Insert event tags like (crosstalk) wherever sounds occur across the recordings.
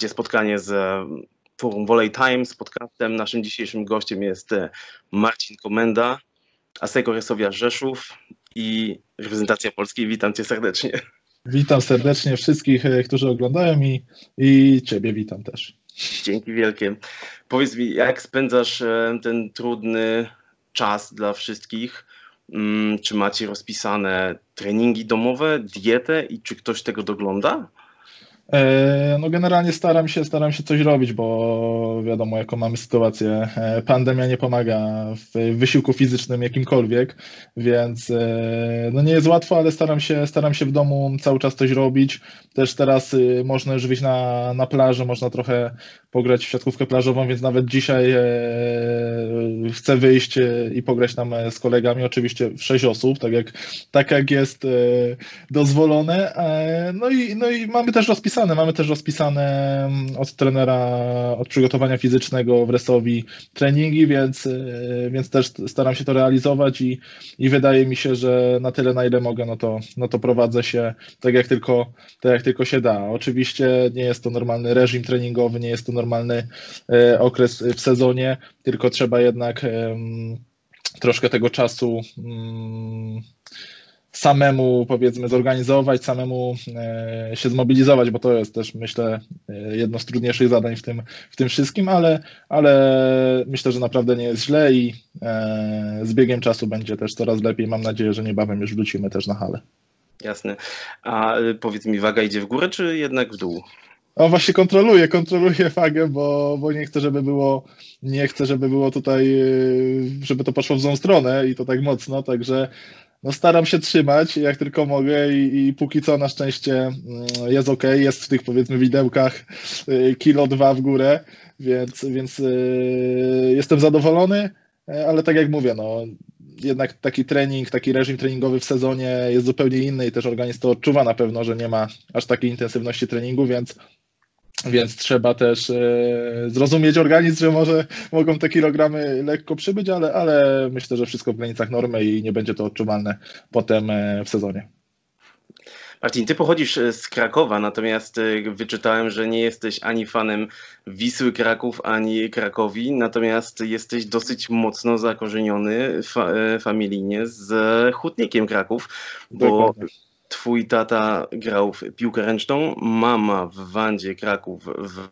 trzecie spotkanie z e, Forum Volley Time z podcastem. Naszym dzisiejszym gościem jest e, Marcin Komenda, Aseko Resowia Rzeszów i reprezentacja Polski. Witam cię serdecznie. Witam serdecznie wszystkich, e, którzy oglądają i, i ciebie witam też. Dzięki wielkie. Powiedz mi, jak spędzasz ten trudny czas dla wszystkich? Mm, czy macie rozpisane treningi domowe, dietę i czy ktoś tego dogląda? E, no generalnie staram się, staram się coś robić, bo wiadomo jaką mamy sytuację. E, pandemia nie pomaga w wysiłku fizycznym jakimkolwiek, więc e, no nie jest łatwo, ale staram się, staram się w domu cały czas coś robić. Też teraz y, można już wyjść na, na plażę, można trochę pograć w siatkówkę plażową, więc nawet dzisiaj chcę wyjść i pograć tam z kolegami, oczywiście w sześć osób, tak jak, tak jak jest dozwolone. No i, no i mamy też rozpisane rozpisane. Mamy też rozpisane mm, od trenera, od przygotowania fizycznego w Resowi treningi, więc, e, więc też staram się to realizować i, i wydaje mi się, że na tyle, na ile mogę, no to, no to prowadzę się tak jak, tylko, tak jak tylko się da. Oczywiście nie jest to normalny reżim treningowy, nie jest to normalny e, okres w sezonie, tylko trzeba jednak troszkę tego czasu. Samemu powiedzmy zorganizować, samemu e, się zmobilizować, bo to jest też myślę e, jedno z trudniejszych zadań w tym, w tym wszystkim, ale, ale myślę, że naprawdę nie jest źle i e, z biegiem czasu będzie też coraz lepiej. Mam nadzieję, że niebawem już wrócimy też na halę. Jasne. A powiedz mi, waga idzie w górę, czy jednak w dół? O właśnie kontroluję, kontroluję wagę, bo, bo nie chcę, żeby było, nie chcę, żeby było tutaj, żeby to poszło w złą stronę i to tak mocno, także no staram się trzymać jak tylko mogę i, i póki co na szczęście mm, jest ok, jest w tych powiedzmy widełkach y, kilo dwa w górę, więc, więc yy, jestem zadowolony, e, ale tak jak mówię, no jednak taki trening, taki reżim treningowy w sezonie jest zupełnie inny i też organizm to odczuwa na pewno, że nie ma aż takiej intensywności treningu, więc więc trzeba też e, zrozumieć organizm, że może mogą te kilogramy lekko przybyć, ale, ale myślę, że wszystko w granicach normy i nie będzie to odczuwalne potem e, w sezonie. Marcin, ty pochodzisz e, z Krakowa, natomiast wyczytałem, że nie jesteś ani fanem Wisły Kraków, ani Krakowi, natomiast jesteś dosyć mocno zakorzeniony fa familijnie z Hutnikiem Kraków, bo Dokładnie twój tata grał w piłkę ręczną, mama w Wandzie Kraków w,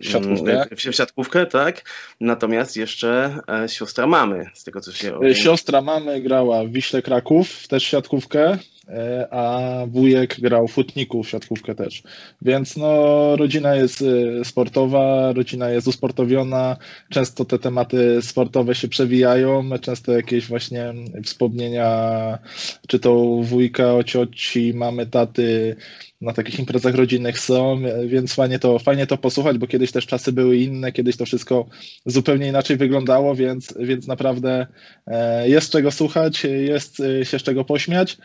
siatkówkę. w, w siatkówkę, tak? Natomiast jeszcze e, siostra mamy, z tego co się... Siostra mamy grała w Wiśle Kraków, też siatkówkę, a wujek grał w Futników siatkówkę też. Więc no, rodzina jest e, sportowa, rodzina jest usportowiona, często te tematy sportowe się przewijają, często jakieś właśnie wspomnienia, czy to wujka, o cioci, mamy, taty, na takich imprezach rodzinnych są, więc fajnie to, fajnie to posłuchać, bo kiedyś też czasy były inne, kiedyś to wszystko zupełnie inaczej wyglądało, więc, więc naprawdę e, jest czego słuchać, jest się z czego pośmiać.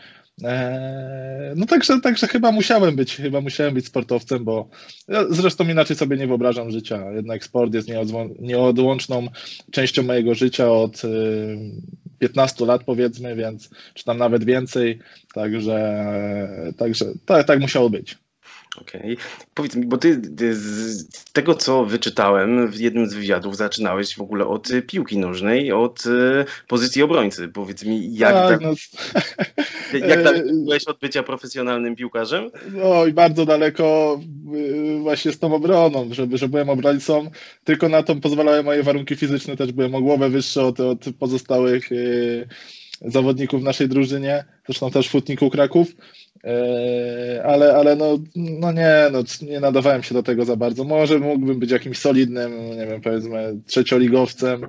E, no także, także chyba musiałem być, chyba musiałem być sportowcem, bo ja zresztą inaczej sobie nie wyobrażam życia. Jednak sport jest nieodłączną częścią mojego życia od 15 lat powiedzmy, więc czy tam nawet więcej, także, także tak, tak musiało być. Okej. Okay. Powiedz mi, bo ty, ty, z tego co wyczytałem w jednym z wywiadów zaczynałeś w ogóle od piłki nożnej, od y, pozycji obrońcy. Powiedz mi, jak, tak, no... (laughs) jak daleko (laughs) byłeś od bycia profesjonalnym piłkarzem? No i bardzo daleko y, właśnie z tą obroną, żeby, że byłem obrońcą, tylko na to pozwalały moje warunki fizyczne, też byłem o głowę wyższy od, od pozostałych y, zawodników w naszej drużynie, zresztą też futniku Kraków. E, ale, ale no, no nie, no nie nadawałem się do tego za bardzo. Może mógłbym być jakimś solidnym, nie wiem, powiedzmy trzecioligowcem,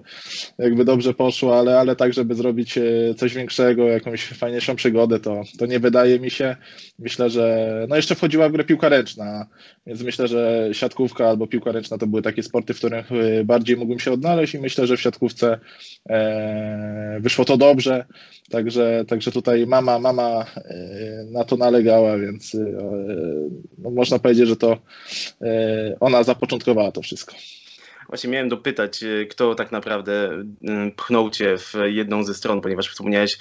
jakby dobrze poszło, ale, ale tak, żeby zrobić e, coś większego, jakąś fajniejszą przygodę, to, to nie wydaje mi się. Myślę, że no jeszcze wchodziła w grę piłka ręczna, więc myślę, że siatkówka albo piłka ręczna to były takie sporty, w których e, bardziej mógłbym się odnaleźć i myślę, że w siatkówce wyszło to dobrze. Także, także tutaj mama, mama na to nalegała, więc e, no można powiedzieć, że to e, ona zapoczątkowała to wszystko. Właśnie miałem dopytać, kto tak naprawdę pchnął cię w jedną ze stron, ponieważ wspomniałeś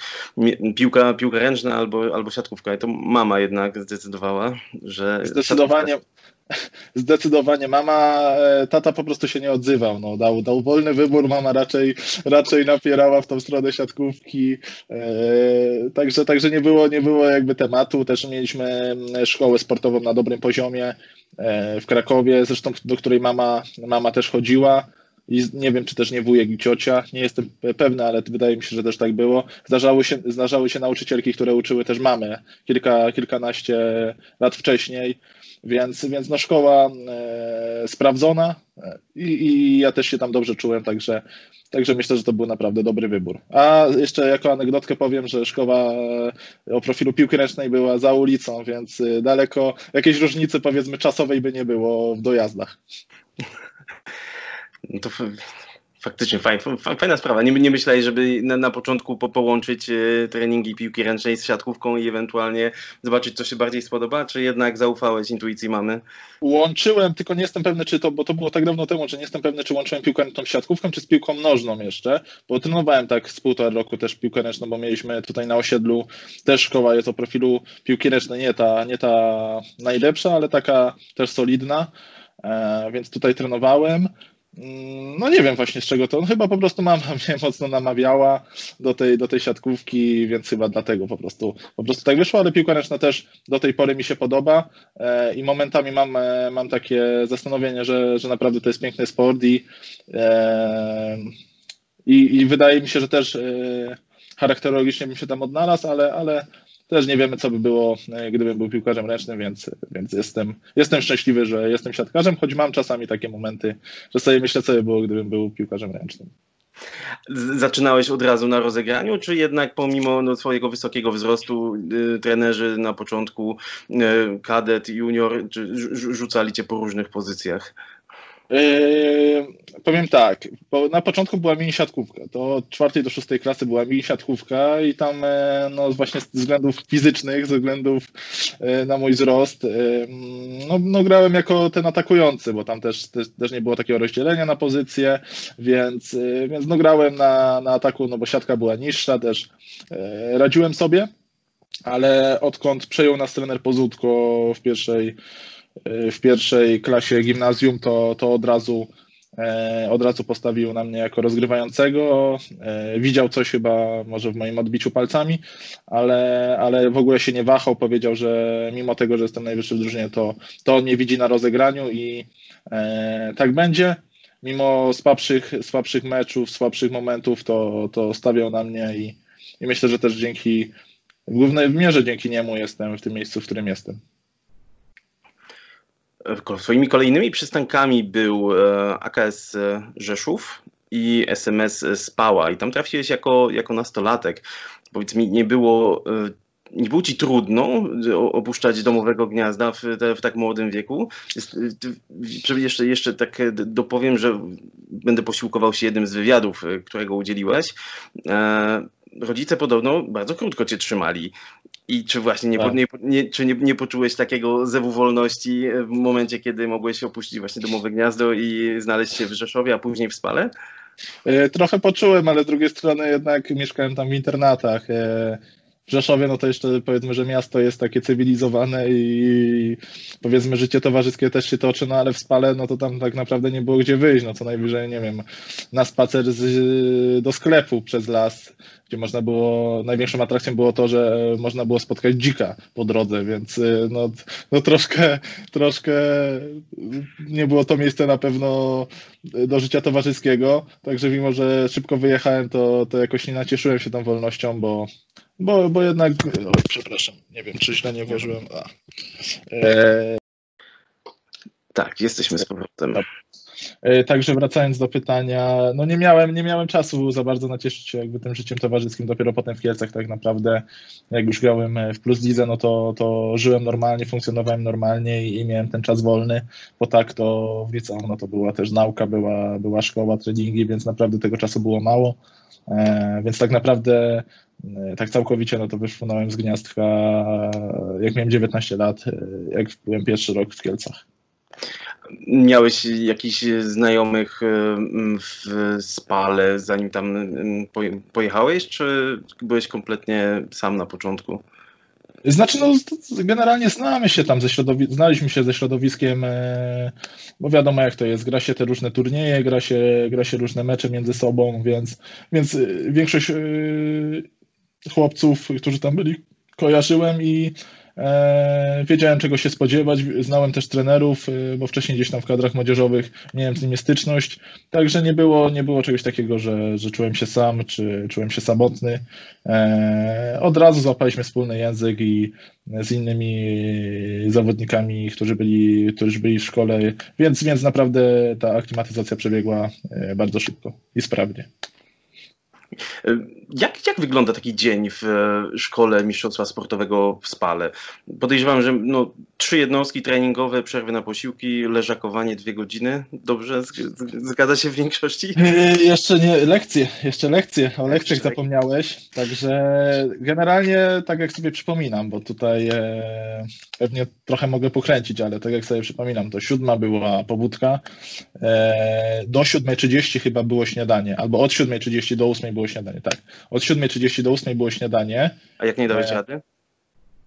piłka, piłka ręczna albo, albo siatkówka. I to mama jednak zdecydowała, że. Zdecydowanie, (laughs) zdecydowanie. Mama, e, tata po prostu się nie odzywał, no, dał, dał wolny wybór, mama raczej, raczej napierała w tą stronę siatkówki, e, także, także nie było, nie było jakby tematu, też mieliśmy mm, szkołę sportową na dobrym poziomie e, w Krakowie, zresztą do której mama, mama też chodziła, i nie wiem, czy też nie wujek i ciocia, nie jestem pewny, ale wydaje mi się, że też tak było. Zdarzały się, zdarzały się nauczycielki, które uczyły też mamy kilka, kilkanaście lat wcześniej, więc, więc no szkoła e, sprawdzona e, i, i ja też się tam dobrze czułem, także, także myślę, że to był naprawdę dobry wybór. A jeszcze jako anegdotkę powiem, że szkoła e, o profilu piłki ręcznej była za ulicą, więc e, daleko jakiejś różnicy powiedzmy czasowej by nie było w dojazdach. No to faktycznie fajna, fajna sprawa. Nie, nie myślałeś, żeby na, na początku po, połączyć e, treningi piłki ręcznej z siatkówką i ewentualnie zobaczyć, co się bardziej spodoba, czy jednak zaufałeś intuicji mamy? Łączyłem, tylko nie jestem pewny, czy to, bo to było tak dawno temu, że nie jestem pewny, czy łączyłem piłkę ręczną z siatkówką, czy z piłką nożną jeszcze, bo trenowałem tak z półtora roku też piłkę ręczną, bo mieliśmy tutaj na osiedlu też szkoła jest o profilu piłki ręcznej, nie ta, nie ta najlepsza, ale taka też solidna, e, więc tutaj trenowałem. Mm, no nie wiem właśnie z czego to. No chyba po prostu mama (laughs) mnie mocno namawiała do tej, do tej siatkówki, więc chyba dlatego po prostu, po prostu tak wyszło, ale piłka ręczna też do tej pory mi się podoba e, i momentami mam, e, mam takie zastanowienie, że, że naprawdę to jest piękny sport i, e, i, i wydaje mi się, że też charakterologicznie bym się tam odnalazł, ale, ale też nie wiemy, co by było, e, gdybym był piłkarzem ręcznym, więc, więc jestem, jestem szczęśliwy, że jestem siatkarzem, choć mam czasami takie momenty, że sobie myślę, co by było, gdybym był piłkarzem ręcznym. Zaczynałeś od razu na rozegraniu, czy jednak pomimo no, swojego wysokiego wzrostu y, trenerzy na początku, y, kadet, junior, czy, rzucali cię po różnych pozycjach? Yy, powiem tak, na początku była mini siatkówka, to od czwartej do szóstej klasy była mini siatkówka i tam e, no właśnie z względów fizycznych, ze względów e, na mój wzrost, e, no, no grałem jako ten atakujący, bo tam też, też, też, nie było takiego rozdzielenia na pozycje, więc, więc no grałem na, na ataku, no bo siatka była niższa też, radziłem sobie, ale odkąd przejął nas trener Pozutko w pierwszej w pierwszej klasie gimnazjum, to, to od razu e, od razu postawił na mnie jako rozgrywającego. E, widział coś chyba może w moim odbiciu palcami, ale, ale w ogóle się nie wahał. Powiedział, że mimo tego, że jestem najwyższy w drużynie, to, to on mnie widzi na rozegraniu i e, tak będzie. Mimo słabszych, słabszych meczów, słabszych momentów, to, to stawiał na mnie i, i myślę, że też dzięki, w głównej mierze dzięki niemu jestem w tym miejscu, w którym jestem. Swoimi kolejnymi przystankami był e, AKS Rzeszów i SMS Spała i tam trafiłeś jako, jako nastolatek. Powiedz mi, nie było, e, nie było ci trudno opuszczać domowego gniazda w, w tak młodym wieku? E, jeszcze, jeszcze tak dopowiem, że będę posiłkował się jednym z wywiadów, którego udzieliłeś rodzice podobno bardzo krótko cię trzymali. I czy właśnie nie, tak. nie, nie, czy nie, nie poczułeś takiego zewu wolności w momencie, kiedy mogłeś opuścić właśnie domowe gniazdo i znaleźć się w Rzeszowie, a później w Spale? E, trochę poczułem, ale z drugiej strony jednak mieszkałem tam w internatach. W Rzeszowie, no to jeszcze powiedzmy, że miasto jest takie cywilizowane i powiedzmy życie towarzyskie też się toczy, no ale w Spale, no to tam tak naprawdę nie było gdzie wyjść, no co najwyżej, nie wiem, na spacer z, do sklepu przez las, gdzie można było, największą atrakcją było to, że można było spotkać dzika po drodze, więc no, no troszkę, troszkę nie było to miejsce na pewno do życia towarzyskiego, także mimo, że szybko wyjechałem, to, to jakoś nie nacieszyłem się tą wolnością, bo bo, bo jednak, o, przepraszam, nie wiem, czy źle nie włożyłem. A. E... Tak, jesteśmy z powrotem. E, także wracając do pytania, no nie miałem, nie miałem czasu za bardzo nacieszyć się jakby tym życiem towarzyskim, dopiero potem w Kielcach tak naprawdę, jak już grałem w Plus Lidze, no to, to żyłem normalnie, funkcjonowałem normalnie i, i miałem ten czas wolny, bo tak to w liceum, no to była też nauka, była, była szkoła, treningi, więc naprawdę tego czasu było mało, e, więc tak naprawdę E, tak całkowicie, no to wyszłonąłem z gniazdka, jak miałem 19 lat, e, jak byłem pierwszy rok w Kielcach. Miałeś jakichś znajomych e, w Spale, zanim tam pojechałeś, czy byłeś kompletnie sam na początku? Znaczy, no, generalnie znamy się tam ze środowiskiem, znaliśmy się ze środowiskiem, e, bo wiadomo jak to jest, gra się te różne turnieje, gra się, gra się różne mecze między sobą, więc, więc e, większość e, chłopców, którzy tam byli, kojarzyłem i wiedziałem, czego się spodziewać, znałem też trenerów, e, bo wcześniej gdzieś tam w kadrach młodzieżowych miałem z nimi styczność, także nie było, nie było czegoś takiego, że, że czułem się sam, czy czułem się samotny. E, od razu złapaliśmy wspólny język i z innymi zawodnikami, którzy byli, którzy byli w szkole, więc, więc naprawdę ta aklimatyzacja przebiegła bardzo szybko i sprawnie. Jak, jak wygląda taki dzień w e, szkole mistrzostwa sportowego w Spale? Podejrzewam, że no, trzy jednostki treningowe, przerwy na posiłki, leżakowanie dwie godziny. Dobrze? Zgadza się w większości? E, jeszcze nie, lekcje, jeszcze lekcje. O lekcjach zapomniałeś. Także generalnie tak jak sobie przypominam, bo tutaj e, pewnie trochę mogę pokręcić, ale tak jak sobie przypominam, to siódma była pobudka, e, do 7.30 chyba było śniadanie, albo od 7.30 do 8.00 było śniadanie, tak. Od 7.30 do 8.00 było śniadanie. A jak nie dałeś e, rady?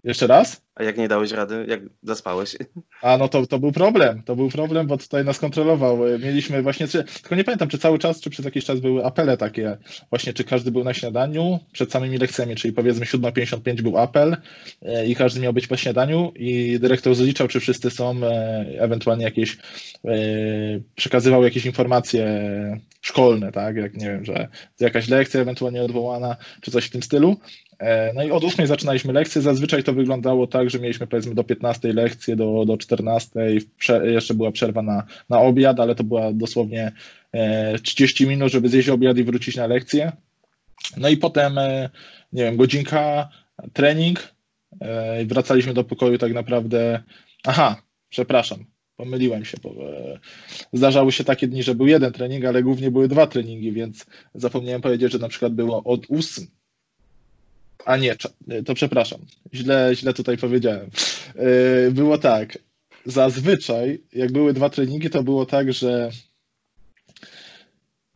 Jeszcze raz? A jak nie dałeś rady, jak zaspałeś? A no to, to był problem, to był problem, bo tutaj nas kontrolował. Mieliśmy właśnie, tylko nie pamiętam, czy cały czas, czy przez jakiś czas były apele takie, właśnie czy każdy był na śniadaniu przed samymi lekcjami, czyli powiedzmy 7.55 był apel e, i każdy miał być po śniadaniu i dyrektor zliczał, czy wszyscy są, e, ewentualnie jakieś, e, przekazywał jakieś informacje szkolne, tak, jak nie wiem, że jakaś lekcja ewentualnie odwołana, czy coś w tym stylu. E, no i od 8 zaczynaliśmy lekcje. Zazwyczaj to wyglądało tak, że mieliśmy powiedzmy do 15 lekcje, do, do 14. Jeszcze była przerwa na, na obiad, ale to była dosłownie 30 e, minut, żeby zjeść obiad i wrócić na lekcję. No i potem, e, nie wiem, godzinka, trening. Wracaliśmy do pokoju tak naprawdę. Aha, przepraszam, pomyliłem się, bo zdarzały się takie dni, że był jeden trening, ale głównie były dwa treningi, więc zapomniałem powiedzieć, że na przykład było od 8, a nie, to przepraszam. Źle, źle tutaj powiedziałem. E, było tak. Zazwyczaj, jak były dwa treningi, to było tak, że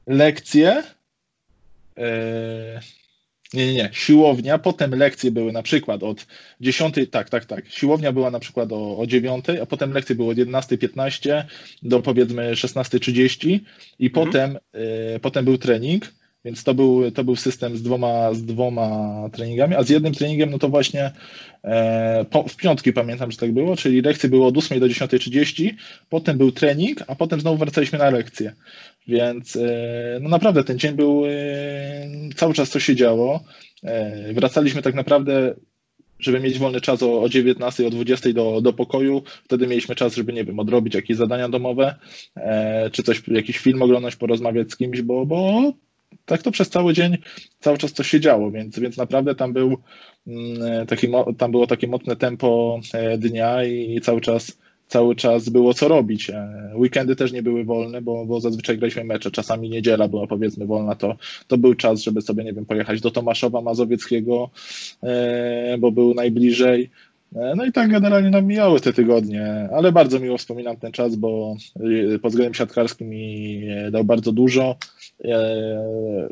lekcje. E, nie, nie, nie. Siłownia, potem lekcje były na przykład od 10, tak, tak, tak. Siłownia była na przykład o, o 9, a potem lekcje były od 11.15 do powiedzmy 16.30 i mhm. potem, y, potem był trening więc to był, to był system z dwoma, z dwoma treningami, a z jednym treningiem, no to właśnie e, po, w piątki pamiętam, że tak było, czyli lekcje były od 8 do 10.30, potem był trening, a potem znowu wracaliśmy na lekcję. Więc e, no naprawdę ten dzień był, e, cały czas coś się działo. E, wracaliśmy tak naprawdę żeby mieć wolny czas o, o 19, o 20 do, do pokoju. Wtedy mieliśmy czas, żeby, nie wiem, odrobić jakieś zadania domowe, e, czy coś, jakiś film oglądać, porozmawiać z kimś, bo, bo tak to przez cały dzień, cały czas coś się działo, więc, więc naprawdę tam był mm, taki, tam było takie mocne tempo e, dnia i cały czas cały czas było co robić. E, weekendy też nie były wolne, bo, bo zazwyczaj graliśmy mecze, czasami niedziela była powiedzmy wolna, to, to był czas, żeby sobie, nie wiem, pojechać do Tomaszowa Mazowieckiego, e, bo był najbliżej. No i tak generalnie nam mijały te tygodnie, ale bardzo miło wspominam ten czas, bo pod względem siatkarskim mi dał bardzo dużo. E,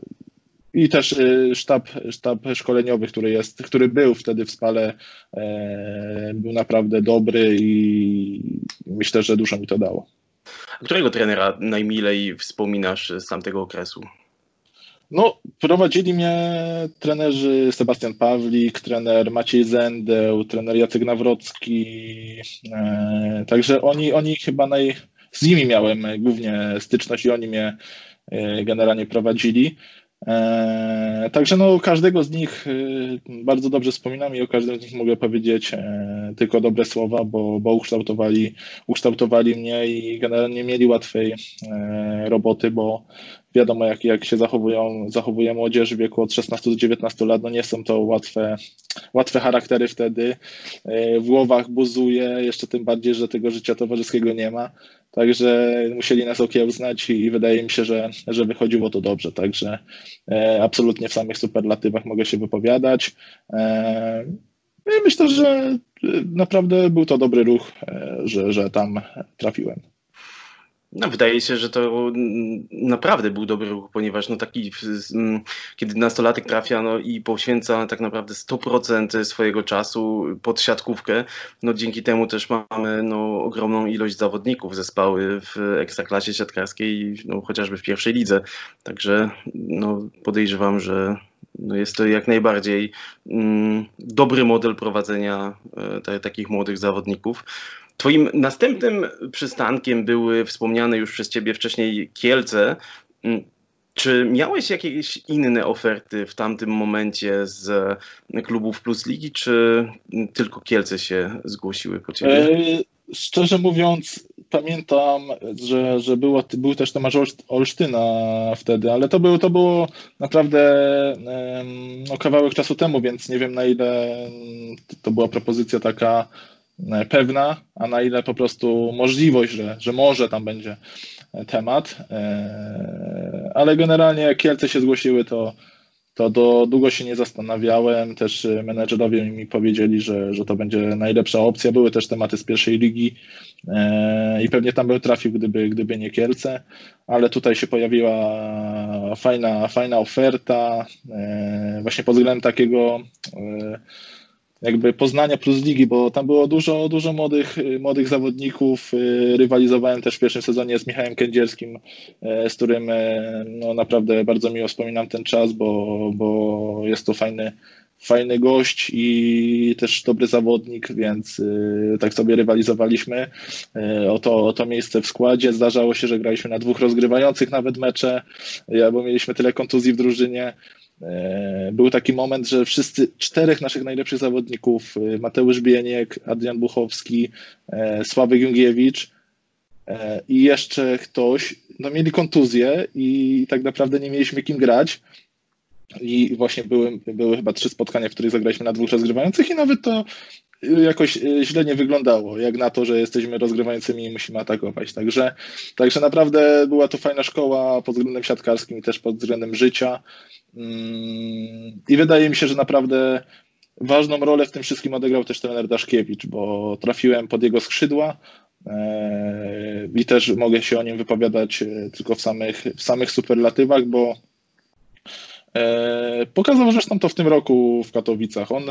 I też e, sztab, sztab szkoleniowy, który, jest, który był wtedy w Spale, e, był naprawdę dobry i myślę, że dużo mi to dało. Którego trenera najmilej wspominasz z tamtego okresu? No, prowadzili mnie trenerzy Sebastian Pawlik, trener Maciej Zendeł, trener Jacek Nawrocki. także oni, oni chyba naj, z nimi miałem głównie styczność i oni mnie generalnie prowadzili. E, także no, każdego z nich e, bardzo dobrze wspominam i o każdym z nich mogę powiedzieć tylko dobre słowa, bo, bo ukształtowali, ukształtowali mnie i generalnie mieli łatwej roboty, bo wiadomo jak, jak się zachowują, zachowuje młodzież w wieku od 16 do 19 lat, no nie są to łatwe, łatwe charaktery wtedy. W głowach buzuje, jeszcze tym bardziej, że tego życia towarzyskiego nie ma. Także musieli nas okiełznać i, i wydaje mi się, że, że wychodziło to dobrze. Także e, absolutnie w samych superlatywach mogę się wypowiadać. E, no myślę, że e, naprawdę był to dobry ruch, e, że, że tam trafiłem. No, wydaje się, że to naprawdę był dobry ruch, ponieważ no taki, kiedy nastolatek trafia no, i poświęca tak naprawdę 100% swojego czasu pod siatkówkę, no dzięki temu też mamy no, ogromną ilość zawodników zespoły w ekstraklasie siatkarskiej, no, chociażby w pierwszej lidze. Także no, podejrzewam, że no jest to jak najbardziej mm, dobry model prowadzenia e, takich młodych zawodników. Twoim następnym przystankiem były wspomniane już przez Ciebie wcześniej Kielce. Mm, czy miałeś jakieś inne oferty w tamtym momencie z klubów Plus Ligi, czy tylko Kielce się zgłosiły po Ciebie? E, szczerze mówiąc, pamiętam, że, że było, był też temat Olsztyna wtedy, ale to było, to było naprawdę no, kawałek czasu temu, więc nie wiem na ile to była propozycja taka pewna, a na ile po prostu możliwość, że, że może tam będzie temat. E, ale generalnie jak Kielce się zgłosiły, to, to do, długo się nie zastanawiałem. Też menedżerowie mi powiedzieli, że, że to będzie najlepsza opcja. Były też tematy z pierwszej ligi e, i pewnie tam bym trafił, gdyby, gdyby nie Kielce, ale tutaj się pojawiła fajna, fajna oferta, właśnie pod względem takiego jakby Poznania plus ligi, bo tam było dużo, dużo młodych, młodych zawodników. Y, rywalizowałem też w pierwszym sezonie z Michałem Kędzierskim, y, z którym y, no, naprawdę bardzo miło wspominam ten czas, bo, bo jest to fajny, fajny gość i też dobry zawodnik, więc tak sobie rywalizowaliśmy o to, o to miejsce w składzie. Zdarzało się, że graliśmy na dwóch rozgrywających nawet mecze, bo mieliśmy tyle kontuzji w drużynie. E, był taki moment, że wszyscy czterech naszych najlepszych zawodników, e, Mateusz Bieniek, Adrian Buchowski, e, Sławek Jungiewicz i jeszcze ktoś, no mieli kontuzję i tak naprawdę nie mieliśmy kim grać. I właśnie były, były chyba trzy spotkania, w których zagraliśmy na dwóch rozgrywających i nawet to jakoś źle nie wyglądało, jak na to, że jesteśmy rozgrywającymi i musimy atakować. Także, także naprawdę była to fajna szkoła pod względem siatkarskim i też pod względem życia. Mm, I wydaje mi się, że naprawdę ważną rolę w tym wszystkim odegrał też trener Daszkiewicz, bo trafiłem pod jego skrzydła e, i też mogę się o nim wypowiadać e, tylko w samych, w samych superlatywach, bo e, pokazał zresztą to w tym roku w Katowicach. On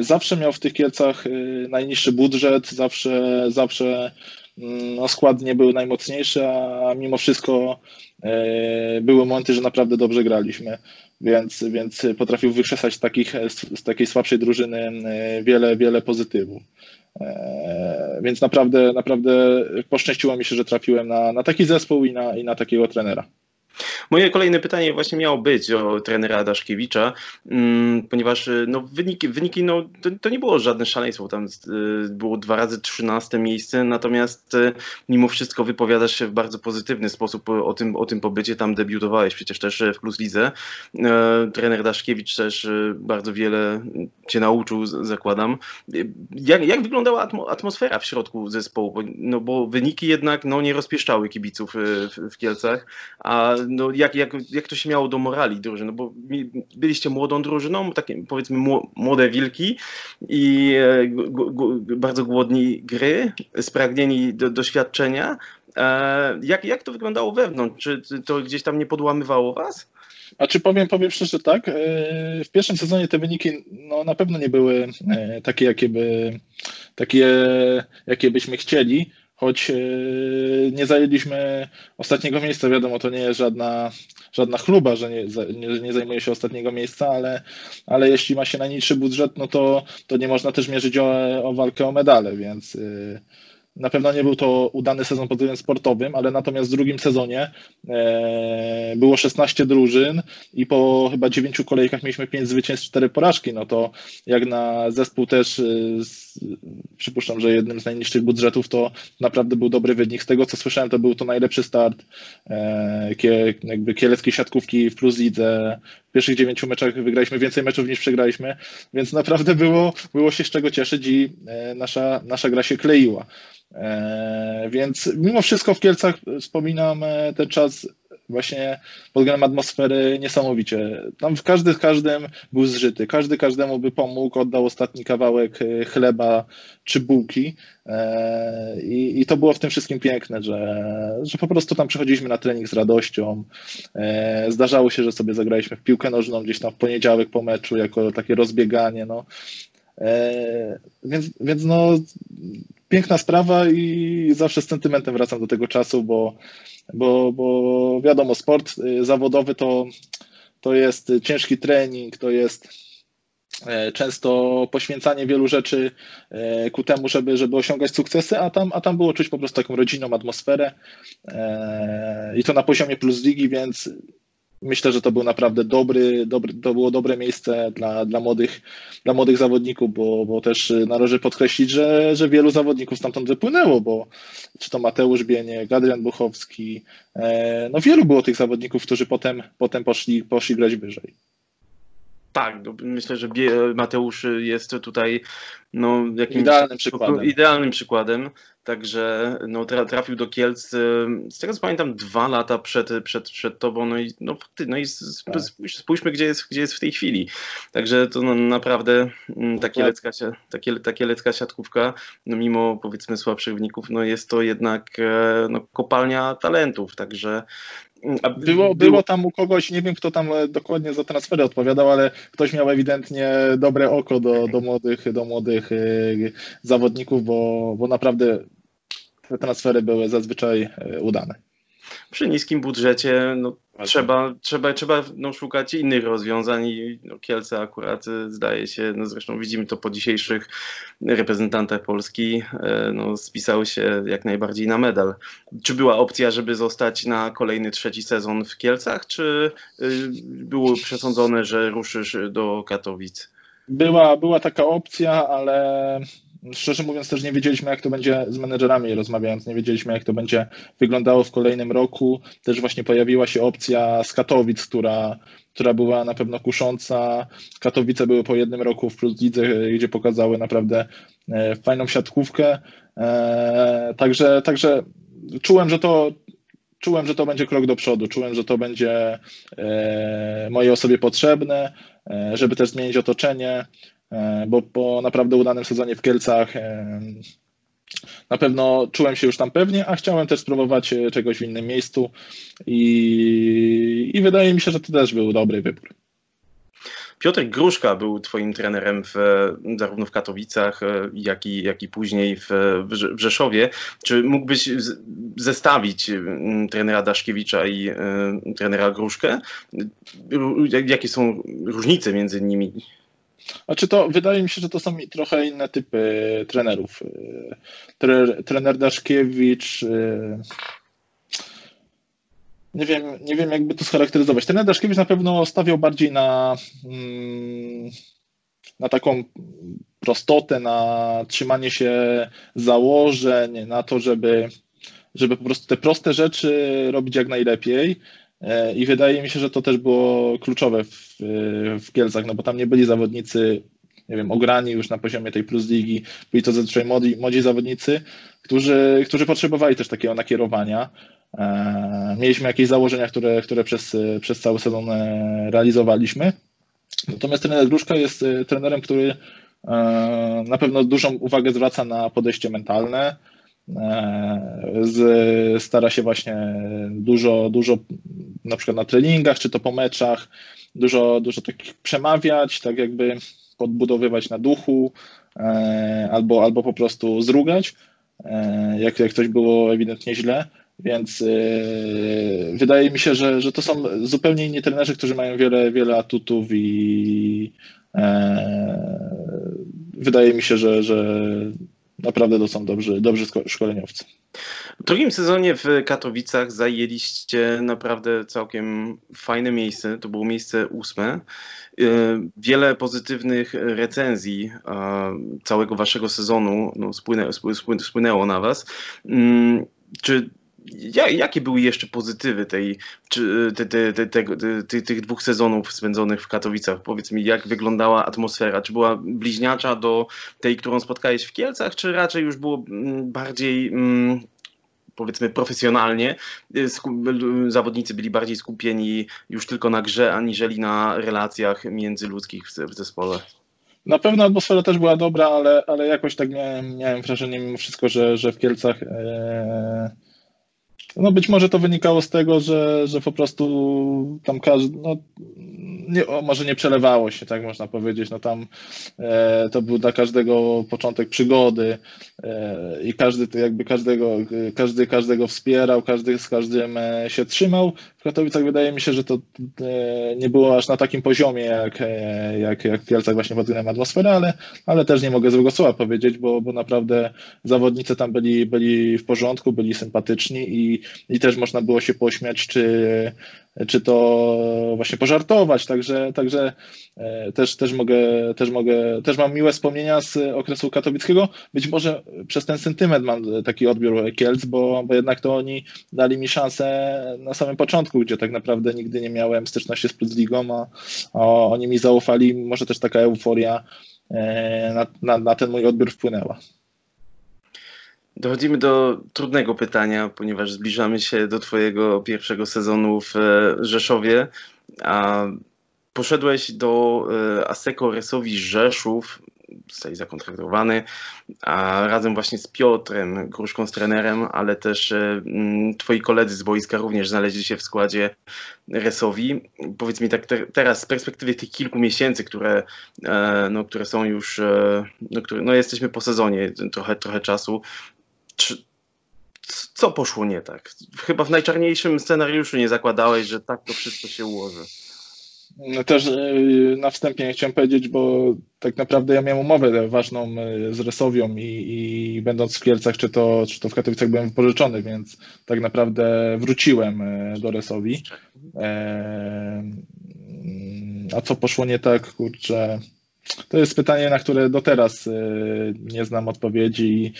zawsze miał w tych Kielcach najniższy budżet, zawsze, zawsze mm, no, skład nie był najmocniejszy, a mimo wszystko E, były momenty, że naprawdę dobrze graliśmy, więc, więc potrafił wykrzesać z, takich, z takiej słabszej drużyny e, wiele, wiele pozytywów. E, więc naprawdę, naprawdę poszczęściło mi się, że trafiłem na, na taki zespół i na, i na takiego trenera. Moje kolejne pytanie właśnie miało być o trenera Daszkiewicza, mm, ponieważ y, no, wyniki, wyniki no, to, to nie było żadne szaleństwo, tam y, było dwa razy trzynaste miejsce, natomiast y, mimo wszystko wypowiadasz się w bardzo pozytywny sposób o tym, o tym pobycie, tam debiutowałeś przecież też w Plus Lidze. Trener Daszkiewicz też bardzo wiele cię nauczył, zakładam. Jak, jak wyglądała atmosfera w środku zespołu? No bo wyniki jednak no, nie rozpieszczały kibiców w, w Kielcach, a no, jak, jak, jak to się miało do morali drużyny, no bo byliście młodą drużyną, takie powiedzmy młode wilki i e, bardzo głodni gry, spragnieni do, doświadczenia. E, jak, jak to wyglądało wewnątrz? Czy to gdzieś tam nie podłamywało was? A czy powiem, powiem szczerze tak, e, w pierwszym sezonie te wyniki no, na pewno nie były takie, jakie, by, takie, jakie byśmy chcieli, choć e, nie zajęliśmy ostatniego miejsca, wiadomo, to nie jest żadna, żadna chluba, że nie, nie, zajmuje się ostatniego miejsca, ale, ale jeśli ma się najniższy budżet, no to, to nie można też mierzyć o, o walkę o medale, więc e, na pewno nie był to udany sezon pod względem sportowym, ale natomiast w drugim sezonie e, było 16 drużyn i po chyba 9 kolejkach mieliśmy 5 zwycięstw, 4 porażki. No to jak na zespół też, e, przypuszczam, że jednym z najniższych budżetów to naprawdę był dobry wynik. Z tego co słyszałem, to był to najlepszy start e, jakby kieleckiej siatkówki w Plus Lidze. Pierwszych 9 meczach wygraliśmy więcej meczów niż przegraliśmy, więc naprawdę było, było się z czego cieszyć i e, nasza, nasza gra się kleiła. E, więc mimo wszystko w Kielcach wspominam e, ten czas właśnie pod względem atmosfery niesamowicie. Tam każdy z każdym był zżyty, każdy każdemu by pomógł, oddał ostatni kawałek e, chleba czy bułki e, i, i to było w tym wszystkim piękne, że, że po prostu tam przychodziliśmy na trening z radością. E, zdarzało się, że sobie zagraliśmy w piłkę nożną gdzieś tam w poniedziałek po meczu jako takie rozbieganie, no. Więc, więc no, piękna sprawa i zawsze z sentymentem wracam do tego czasu, bo, bo, bo wiadomo, sport y, zawodowy to, to jest ciężki trening, to jest e, często poświęcanie wielu rzeczy e, ku temu, żeby, żeby osiągać sukcesy, a tam, a tam było czuć po prostu taką rodzinną atmosferę e, i to na poziomie plus ligi, więc Myślę, że to był naprawdę dobry, dobry to było dobre miejsce dla, dla, młodych, dla młodych zawodników, bo, bo też należy podkreślić, że, że wielu zawodników stamtąd wypłynęło, bo czy to Mateusz Bieniek, Adrian Buchowski, e, no wielu było tych zawodników, którzy potem, potem poszli, poszli grać wyżej. Tak, no, myślę, że Mateusz jest tutaj no, jakimś idealnym przykładem. Idealnym przykładem. Także no, trafił do Kielc, z tego co pamiętam, dwa lata przed, przed, przed tobą. No i, no, no i tak. spójrz, spójrzmy, gdzie jest, gdzie jest w tej chwili. Także to no, naprawdę mm, takie lecka, takie, takie lecka siatkówka, no, mimo powiedzmy słabszych wyników, no jest to jednak e, no, kopalnia talentów. Także było, było tam u kogoś, nie wiem kto tam e, dokładnie za transfery odpowiadał, ale ktoś miał ewidentnie dobre oko do, do młodych, do młodych e, zawodników, bo, bo naprawdę te transfery były zazwyczaj e, udane. Przy niskim budżecie no, trzeba, trzeba, trzeba no, szukać innych rozwiązań i no, Kielce akurat y, zdaje się, no, zresztą widzimy to po dzisiejszych reprezentantach Polski, e, no, spisały się jak najbardziej na medal. Czy była opcja, żeby zostać na kolejny trzeci sezon w Kielcach, czy y, było przesądzone, że ruszysz do Katowic? Była, była taka opcja, ale Szczerze mówiąc, też nie wiedzieliśmy, jak to będzie z menedżerami rozmawiając, nie wiedzieliśmy, jak to będzie wyglądało w kolejnym roku. Też właśnie pojawiła się opcja z Katowic, która, która była na pewno kusząca. Katowice były po jednym roku w Plus Lidze, gdzie pokazały naprawdę e, fajną siatkówkę. E, także, także czułem, że to czułem, że to będzie krok do przodu, czułem, że to będzie e, mojej osobie potrzebne, żeby też zmienić otoczenie. E, bo po naprawdę udanym sezonie w Kielcach e, na pewno czułem się już tam pewnie, a chciałem też spróbować e, czegoś w innym miejscu i, i wydaje mi się, że to też był dobry wybór. Piotr Gruszka był twoim trenerem w, zarówno w Katowicach, jak i, jak i później w, w Rzeszowie. Czy mógłbyś zestawić trenera Daszkiewicza i trenera Gruszkę? Jakie są różnice między nimi? Znaczy to wydaje mi się, że to są trochę inne typy trenerów. Trener, trener Daszkiewicz. Y, nie wiem, nie wiem, jakby to scharakteryzować. Trener Daszkiewicz na pewno stawiał bardziej na, mm, na taką prostotę, na trzymanie się założeń, na to, żeby, żeby po prostu te proste rzeczy robić jak najlepiej. E, I wydaje mi się, że to też było kluczowe w, w Kielcach, no bo tam nie byli zawodnicy, nie wiem, ograni już na poziomie tej plus ligi, byli to zazwyczaj młodzi, młodzi zawodnicy, którzy, którzy potrzebowali też takiego nakierowania. E, mieliśmy jakieś założenia, które, które przez, przez cały sezon e, realizowaliśmy. Natomiast trener Gruszka jest trenerem, który na pewno dużą uwagę zwraca na podejście mentalne, z, stara się właśnie dużo, dużo na przykład na treningach, czy to po meczach, dużo, dużo takich przemawiać, tak jakby podbudowywać na duchu, e, albo, albo po prostu zrugać, e, jak, jak coś było ewidentnie źle. Więc e, wydaje mi się, że, że to są zupełnie inni trenerzy, którzy mają wiele, wiele atutów i wydaje mi się, że, że naprawdę to są dobrzy, dobrzy szkoleniowcy. W drugim sezonie w Katowicach zajęliście naprawdę całkiem fajne miejsce. To było miejsce ósme. Y, wiele pozytywnych recenzji całego waszego sezonu no, spłynęło, spłynęło na was. Mm, czy jakie były jeszcze pozytywy tej, czy, te, te, te, tych dwóch sezonów spędzonych w Katowicach? Powiedz mi, jak wyglądała atmosfera? Czy była bliźniacza do tej, którą spotkałeś w Kielcach, czy raczej już było mm, bardziej mm, powiedzmy profesjonalnie. Zawodnicy byli bardziej skupieni już tylko na grze, aniżeli na relacjach międzyludzkich w zespole. Na pewno atmosfera też była dobra, ale, ale jakoś tak miałem, miałem wrażenie mimo wszystko, że, że w Kielcach e, no być może to wynikało z tego, że, że po prostu tam każdy, no, nie, może nie przelewało się, tak można powiedzieć. No tam e, to był dla każdego początek przygody e, i każdy jakby każdego, każdy każdego wspierał, każdy z każdym e, się trzymał. W Katowicach wydaje mi się, że to e, nie było aż na takim poziomie jak, e, jak, jak w Kielcach właśnie pod względem atmosfery, ale, ale też nie mogę złego słowa powiedzieć, bo, bo naprawdę zawodnicy tam byli, byli w porządku, byli sympatyczni i, i też można było się pośmiać, czy, czy to właśnie pożartować, także, także e, też, też mogę, też mogę, też mam miłe wspomnienia z okresu katowickiego, być może przez ten sentyment mam taki odbiór Kielc, bo, bo jednak to oni dali mi szansę na samym początku, gdzie tak naprawdę nigdy nie miałem styczności z Ligą, a, a oni mi zaufali, może też taka euforia e, na, na, na ten mój odbiór wpłynęła. Dochodzimy do trudnego pytania, ponieważ zbliżamy się do Twojego pierwszego sezonu w e, Rzeszowie. A poszedłeś do e, Aseko Resowi Rzeszów, zostałeś zakontraktowany, a razem właśnie z Piotrem Gruszką, z trenerem, ale też e, twoi koledzy z boiska również znaleźli się w składzie Resowi. Powiedz mi tak te, teraz z perspektywy tych kilku miesięcy, które, no, które są już, no, które, no jesteśmy po sezonie, trochę, trochę czasu, czy, co poszło nie tak? Chyba w najczarniejszym scenariuszu nie zakładałeś, że tak to wszystko się ułoży. No też e, na wstępie chciałem powiedzieć, bo tak naprawdę ja miałem umowę ważną e, z Resowią i, i będąc w Kielcach, czy to, czy to w Katowicach byłem wypożyczony, więc tak naprawdę wróciłem e, do Resowi. A co poszło nie tak, kurczę, to jest pytanie, na które do teraz nie znam odpowiedzi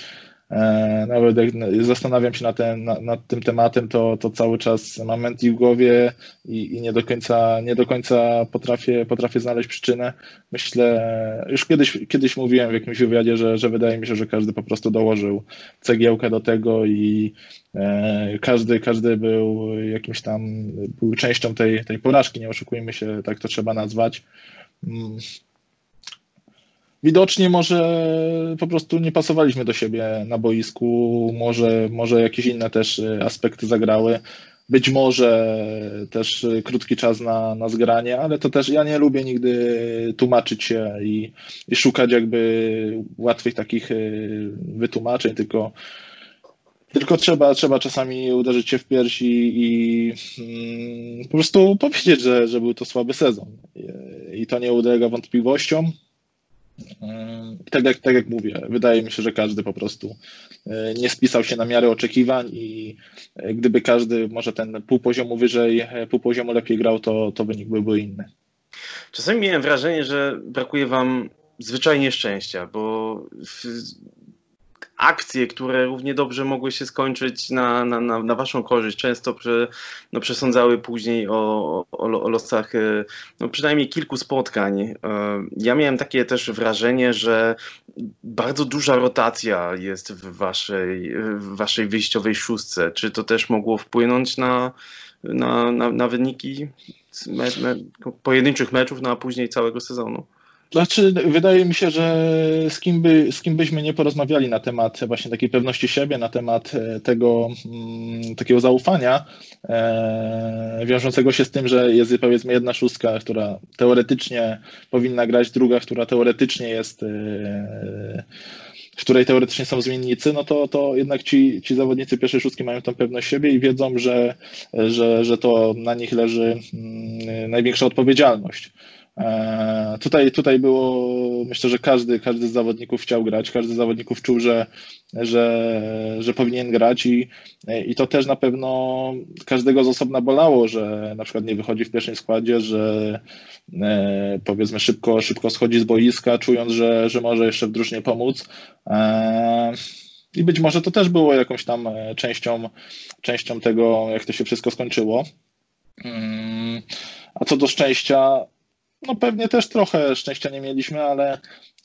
nawet jak zastanawiam się nad, ten, nad tym tematem, to, to cały czas mam mętli w głowie i, i, nie, do końca, nie do końca potrafię, potrafię znaleźć przyczynę. Myślę, już kiedyś, kiedyś mówiłem w jakimś wywiadzie, że, że wydaje mi się, że każdy po prostu dołożył cegiełkę do tego i e, każdy, każdy był jakimś tam, był częścią tej, tej porażki, nie oszukujmy się, tak to trzeba nazwać. Widocznie może po prostu nie pasowaliśmy do siebie na boisku, może, może jakieś inne też y, aspekty zagrały. Być może też krótki czas na, na zgranie, ale to też ja nie lubię nigdy tłumaczyć się i, i szukać jakby łatwych takich y, wytłumaczeń, tylko tylko trzeba, trzeba czasami uderzyć się w piersi i, i mm, po prostu powiedzieć, że, że był to słaby sezon. I to nie ulega wątpliwościom. Tak jak, tak jak mówię, wydaje mi się, że każdy po prostu e, nie spisał się na miarę oczekiwań i e, gdyby każdy może ten pół poziomu wyżej, e, pół poziomu lepiej grał, to, to wynik byłby inny. Czasami miałem wrażenie, że brakuje wam zwyczajnie szczęścia, bo akcje, które równie dobrze mogły się skończyć na, na, na, na waszą korzyść, często przy, no, przesądzały później o, o, o losach e, no, przynajmniej kilku spotkań. E, ja miałem takie też wrażenie, że bardzo duża rotacja jest w waszej, w waszej wyjściowej szóstce. Czy to też mogło wpłynąć na, na, na, na wyniki me, me, pojedynczych meczów, no a później całego sezonu? Znaczy, wydaje mi się, że z kim, by, z kim byśmy nie porozmawiali na temat właśnie takiej pewności siebie, na temat e, tego mm, takiego zaufania e, wiążącego się z tym, że jest powiedzmy jedna szóstka, która teoretycznie powinna grać, druga, która teoretycznie jest e, w której teoretycznie są zmiennicy, no to, to jednak ci, ci zawodnicy pierwszej szóstki mają tą pewność siebie i wiedzą, że, że, że to na nich leży mm, największa odpowiedzialność. E, tutaj, tutaj było, myślę, że każdy, każdy z zawodników chciał grać, każdy z zawodników czuł, że, że, że powinien grać i, i to też na pewno każdego z osobna bolało, że na przykład nie wychodzi w pierwszym składzie, że e, powiedzmy szybko, szybko schodzi z boiska, czując, że, że może jeszcze w drużynie pomóc. E, I być może to też było jakąś tam częścią, częścią tego, jak to się wszystko skończyło. Mm, a co do szczęścia, no pewnie też trochę szczęścia nie mieliśmy, ale,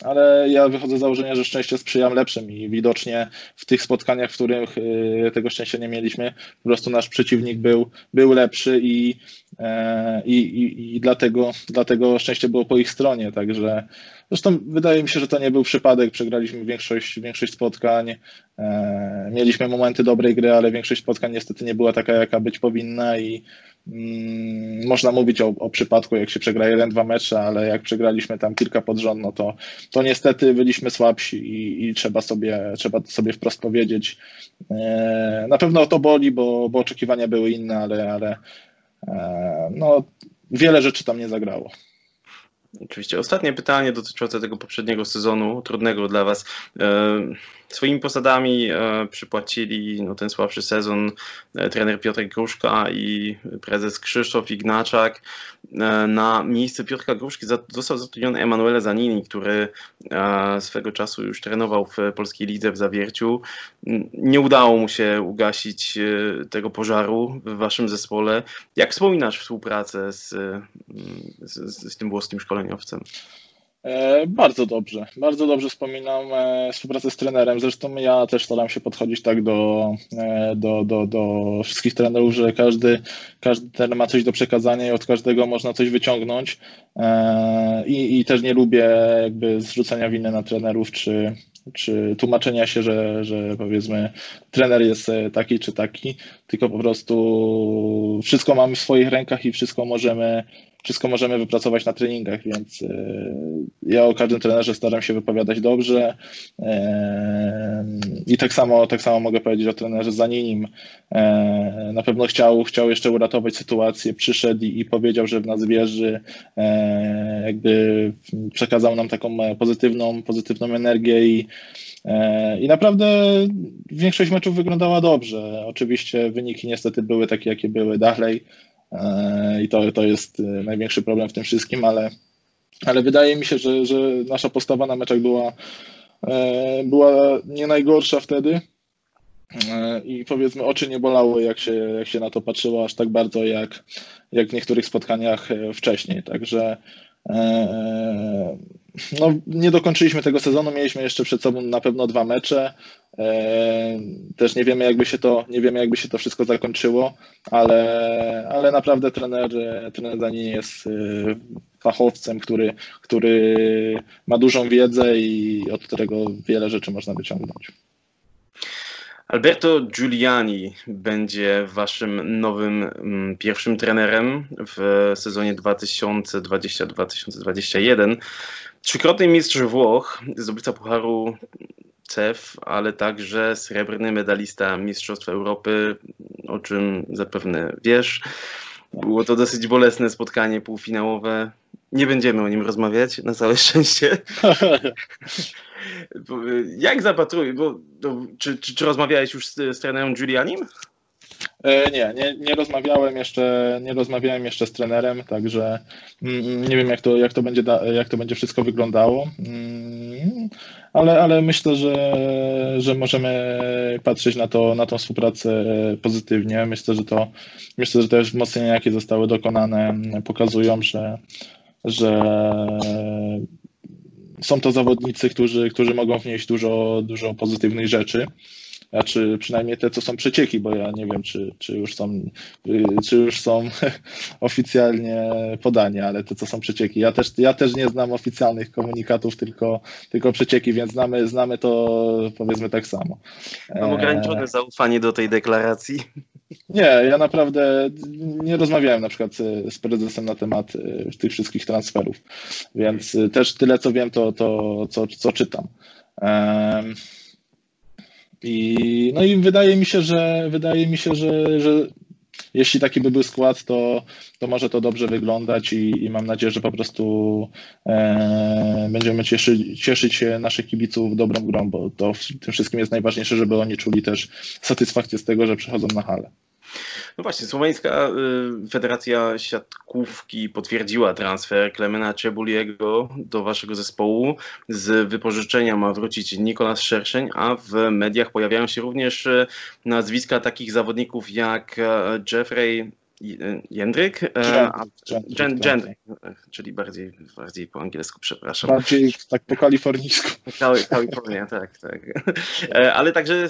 ale ja wychodzę z założenia, że szczęście sprzyja lepszym i widocznie w tych spotkaniach, w których y, tego szczęścia nie mieliśmy, po prostu nasz przeciwnik był, był lepszy i, e, i, i, i dlatego, dlatego szczęście było po ich stronie, także zresztą wydaje mi się, że to nie był przypadek, przegraliśmy większość, większość spotkań, e, mieliśmy momenty dobrej gry, ale większość spotkań niestety nie była taka, jaka być powinna i Mm, można mówić o, o, przypadku, jak się przegra jeden, dwa mecze, ale jak przegraliśmy tam kilka pod rząd, no to, to niestety byliśmy słabsi i, i trzeba, sobie, trzeba sobie wprost powiedzieć. E, na pewno to boli, bo, bo oczekiwania były inne, ale, ale e, no, wiele rzeczy tam nie zagrało. Oczywiście. Ostatnie pytanie dotyczące tego poprzedniego sezonu, trudnego dla Was. E, swoimi posadami e, przypłacili no, ten słabszy sezon e, trener Piotr Gruszka i prezes Krzysztof Ignaczak. Na miejsce Piotrka Gruszki został zatrudniony Emanuele Zanini, który swego czasu już trenował w polskiej lidze w Zawierciu. Nie udało mu się ugasić tego pożaru w Waszym zespole. Jak wspominasz współpracę z, z, z tym włoskim szkoleniem? Szkoleniowcem? E, bardzo dobrze, bardzo dobrze wspominam e, współpracę z trenerem. Zresztą ja też staram się podchodzić tak do, e, do, do, do wszystkich trenerów, że każdy, każdy trener ma coś do przekazania i od każdego można coś wyciągnąć. I, i też nie lubię jakby zrzucania winy na trenerów, czy, czy tłumaczenia się, że, że powiedzmy trener jest taki czy taki, tylko po prostu wszystko mamy w swoich rękach i wszystko możemy wszystko możemy wypracować na treningach, więc e, ja o każdym trenerze staram się wypowiadać dobrze e, i tak samo, tak samo mogę powiedzieć o trenerze Zaninim. E, na pewno chciał, chciał jeszcze uratować sytuację, przyszedł i, i powiedział, że w nas wierzy, jakby przekazał nam taką pozytywną, pozytywną energię i i naprawdę większość meczów wyglądała dobrze. Oczywiście wyniki niestety były takie, jakie były dalej. E, i to, to jest e, największy problem w tym wszystkim, ale, ale wydaje mi się, że, że nasza postawa na meczach była, e, była nie najgorsza wtedy i powiedzmy oczy nie bolały, jak się, jak się na to patrzyło aż tak bardzo, jak, jak w niektórych spotkaniach wcześniej. Także no, nie dokończyliśmy tego sezonu, mieliśmy jeszcze przed sobą na pewno dwa mecze. E, też nie wiemy, jakby się to, nie wiemy, jakby się to wszystko zakończyło, ale, ale naprawdę trener, trener Dani jest e, fachowcem, który, który ma dużą wiedzę i od którego wiele rzeczy można wyciągnąć. Alberto Giuliani będzie waszym nowym mm, pierwszym trenerem w sezonie 2020-2021. Trzykrotny mistrz Włoch, zdobywca Pucharu CEF, ale także srebrny medalista Mistrzostw Europy, o czym zapewne wiesz. Było to dosyć bolesne spotkanie półfinałowe. Nie będziemy o nim rozmawiać, na całe szczęście. (laughs) Jak zapatrujesz, bo, czy, czy, czy rozmawiałeś już z, z trenerem Giulianim? E, nie, nie, nie rozmawiałem jeszcze, nie rozmawiałem jeszcze z trenerem, także mm, nie wiem jak to, jak to, będzie, jak to będzie wszystko wyglądało, mm, ale, ale myślę, że, że możemy patrzeć na, to, na tą współpracę pozytywnie. Myślę, że to, myślę, że te wzmocnienia, jakie zostały dokonane, pokazują, że, że są to zawodnicy, którzy, którzy mogą wnieść dużo, dużo pozytywnych rzeczy. Znaczy przynajmniej te, co są przecieki, bo ja nie wiem, czy, czy, już, są, czy już są (laughs) oficjalnie podania, ale te, co są przecieki. Ja też, ja też nie znam oficjalnych komunikatów, tylko, tylko przecieki, więc znamy, znamy to powiedzmy tak samo. Mam ograniczone zaufanie do tej deklaracji. Nie, ja naprawdę nie rozmawiałem na przykład z prezesem na temat y, tych wszystkich transferów, więc y, też tyle co wiem, to, to co, co czytam. I, no i wydaje mi się, że wydaje mi się, że, że jeśli taki by był skład, to, to może to dobrze wyglądać i, i mam nadzieję, że po prostu e, będziemy cieszyć, cieszyć się naszych kibiców dobrą grą, bo to w tym wszystkim jest najważniejsze, żeby oni czuli też satysfakcję z tego, że przychodzą na halę. No właśnie, Słoweńska y, Federacja Siatkówki potwierdziła transfer Klemena Czebuliego do waszego zespołu. Z wypożyczenia ma wrócić Nikolas Szerszeń, a w mediach pojawiają się również y, nazwiska takich zawodników jak y, Jeffrey Jędryk? Jędryk, czyli bardziej, bardziej po angielsku, przepraszam. Bardziej tak po kalifornijsku. Kalifornia, tak, tak. Ale także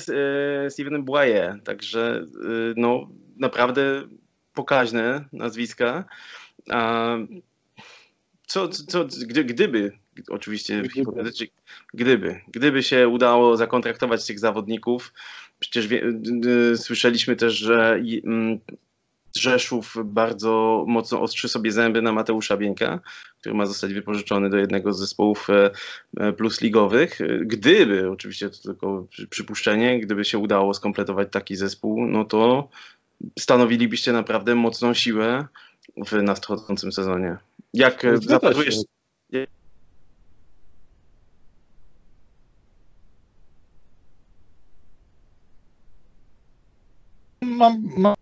Steven Błaje, także no naprawdę pokaźne nazwiska. Co, co, gdyby, oczywiście hipotetycznie, gdyby, gdyby się udało zakontraktować tych zawodników, przecież wie, słyszeliśmy też, że Rzeszów bardzo mocno ostrzy sobie zęby na Mateusza Bieńka, który ma zostać wypożyczony do jednego z zespołów e, e, plusligowych. Gdyby, oczywiście to tylko przypuszczenie, gdyby się udało skompletować taki zespół, no to stanowilibyście naprawdę mocną siłę w nadchodzącym sezonie. Jak no zapatrujesz... Mam, mam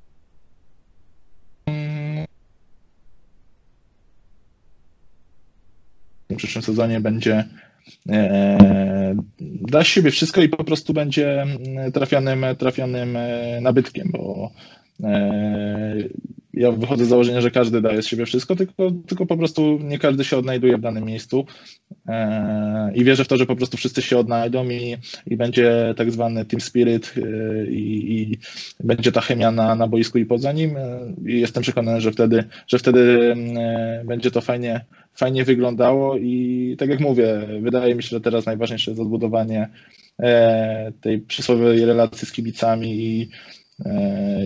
przyszłym sezonie będzie e, da siebie wszystko i po prostu będzie trafionym, trafionym e, nabytkiem, bo ja wychodzę z założenia, że każdy daje z siebie wszystko, tylko, tylko po prostu nie każdy się odnajduje w danym miejscu. E, i wierzę w to, że po prostu wszyscy się odnajdą i, i będzie tak zwany team spirit e, i, i będzie ta chemia na, na boisku i poza nim. E, i jestem przekonany, że wtedy, że wtedy będzie to fajnie, fajnie wyglądało. I tak jak mówię, wydaje mi się, że teraz najważniejsze jest odbudowanie tej przysłowiowej relacji z kibicami i E,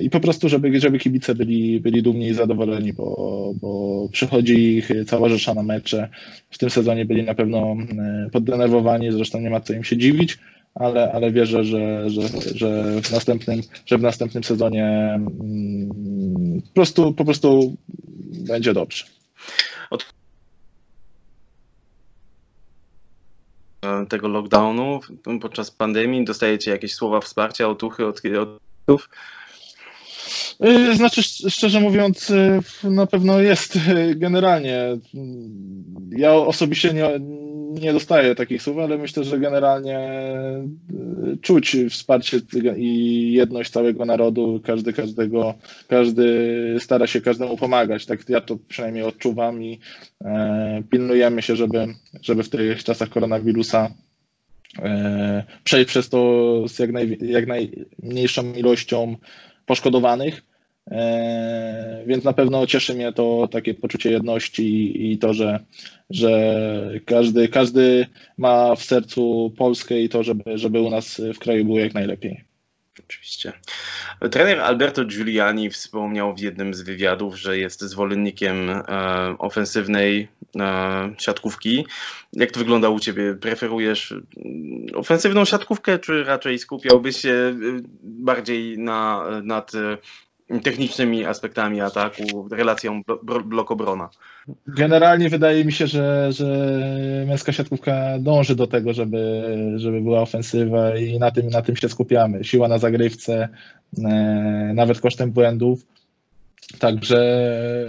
I po prostu, żeby, żeby kibice byli, byli dumni i zadowoleni, bo, bo przychodzi ich cała rzesza na mecze. W tym sezonie byli na pewno e, poddenerwowani, zresztą nie ma co im się dziwić, ale, ale wierzę, że, że, że, w następnym, że w następnym sezonie mm, po prostu, po prostu będzie dobrze. Od tego lockdownu podczas pandemii dostajecie jakieś słowa wsparcia, otuchy od, od Y, znaczy, szczerze mówiąc, y, na pewno jest y, generalnie. Ja osobiście nie, nie dostaję takich słów, ale myślę, że generalnie czuć wsparcie i jedność całego narodu. Każdy każdego, każdy stara się każdemu pomagać. Tak ja to przynajmniej odczuwam i e, pilnujemy się, żeby, żeby w tych czasach koronawirusa przejść przez to z jak, naj, jak najmniejszą ilością poszkodowanych. E, więc na pewno cieszy mnie to takie poczucie jedności i to, że, że każdy, każdy ma w sercu Polskę i to, żeby, żeby u nas w kraju było jak najlepiej. Oczywiście. Trener Alberto Giuliani wspomniał w jednym z wywiadów, że jest zwolennikiem e, ofensywnej e, siatkówki. Jak to wygląda u Ciebie? Preferujesz mm, ofensywną siatkówkę, czy raczej skupiałbyś się e, bardziej na, nad technicznymi aspektami ataku, relacją blok-obrona. Generalnie wydaje mi się, że, że męska siatkówka dąży do tego, żeby, żeby była ofensywa i na tym, na tym się skupiamy. Siła na zagrywce, e, nawet kosztem błędów. Także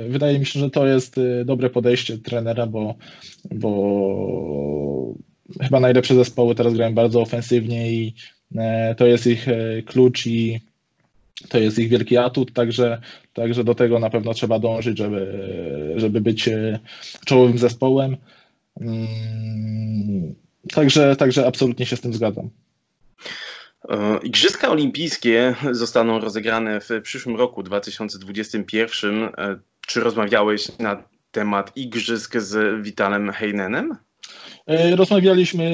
wydaje mi się, że to jest e, dobre podejście trenera, bo, bo chyba najlepsze zespoły teraz grają bardzo ofensywnie i e, to jest ich klucz i to jest ich wielki atut, także, także do tego na pewno trzeba dążyć, żeby, żeby być e, czołowym zespołem. Mm, także, także absolutnie się z tym zgadzam. E, Igrzyska Olimpijskie zostaną rozegrane w przyszłym roku 2021. E, czy rozmawiałeś na temat igrzysk z Witalem Heinenem? E, rozmawialiśmy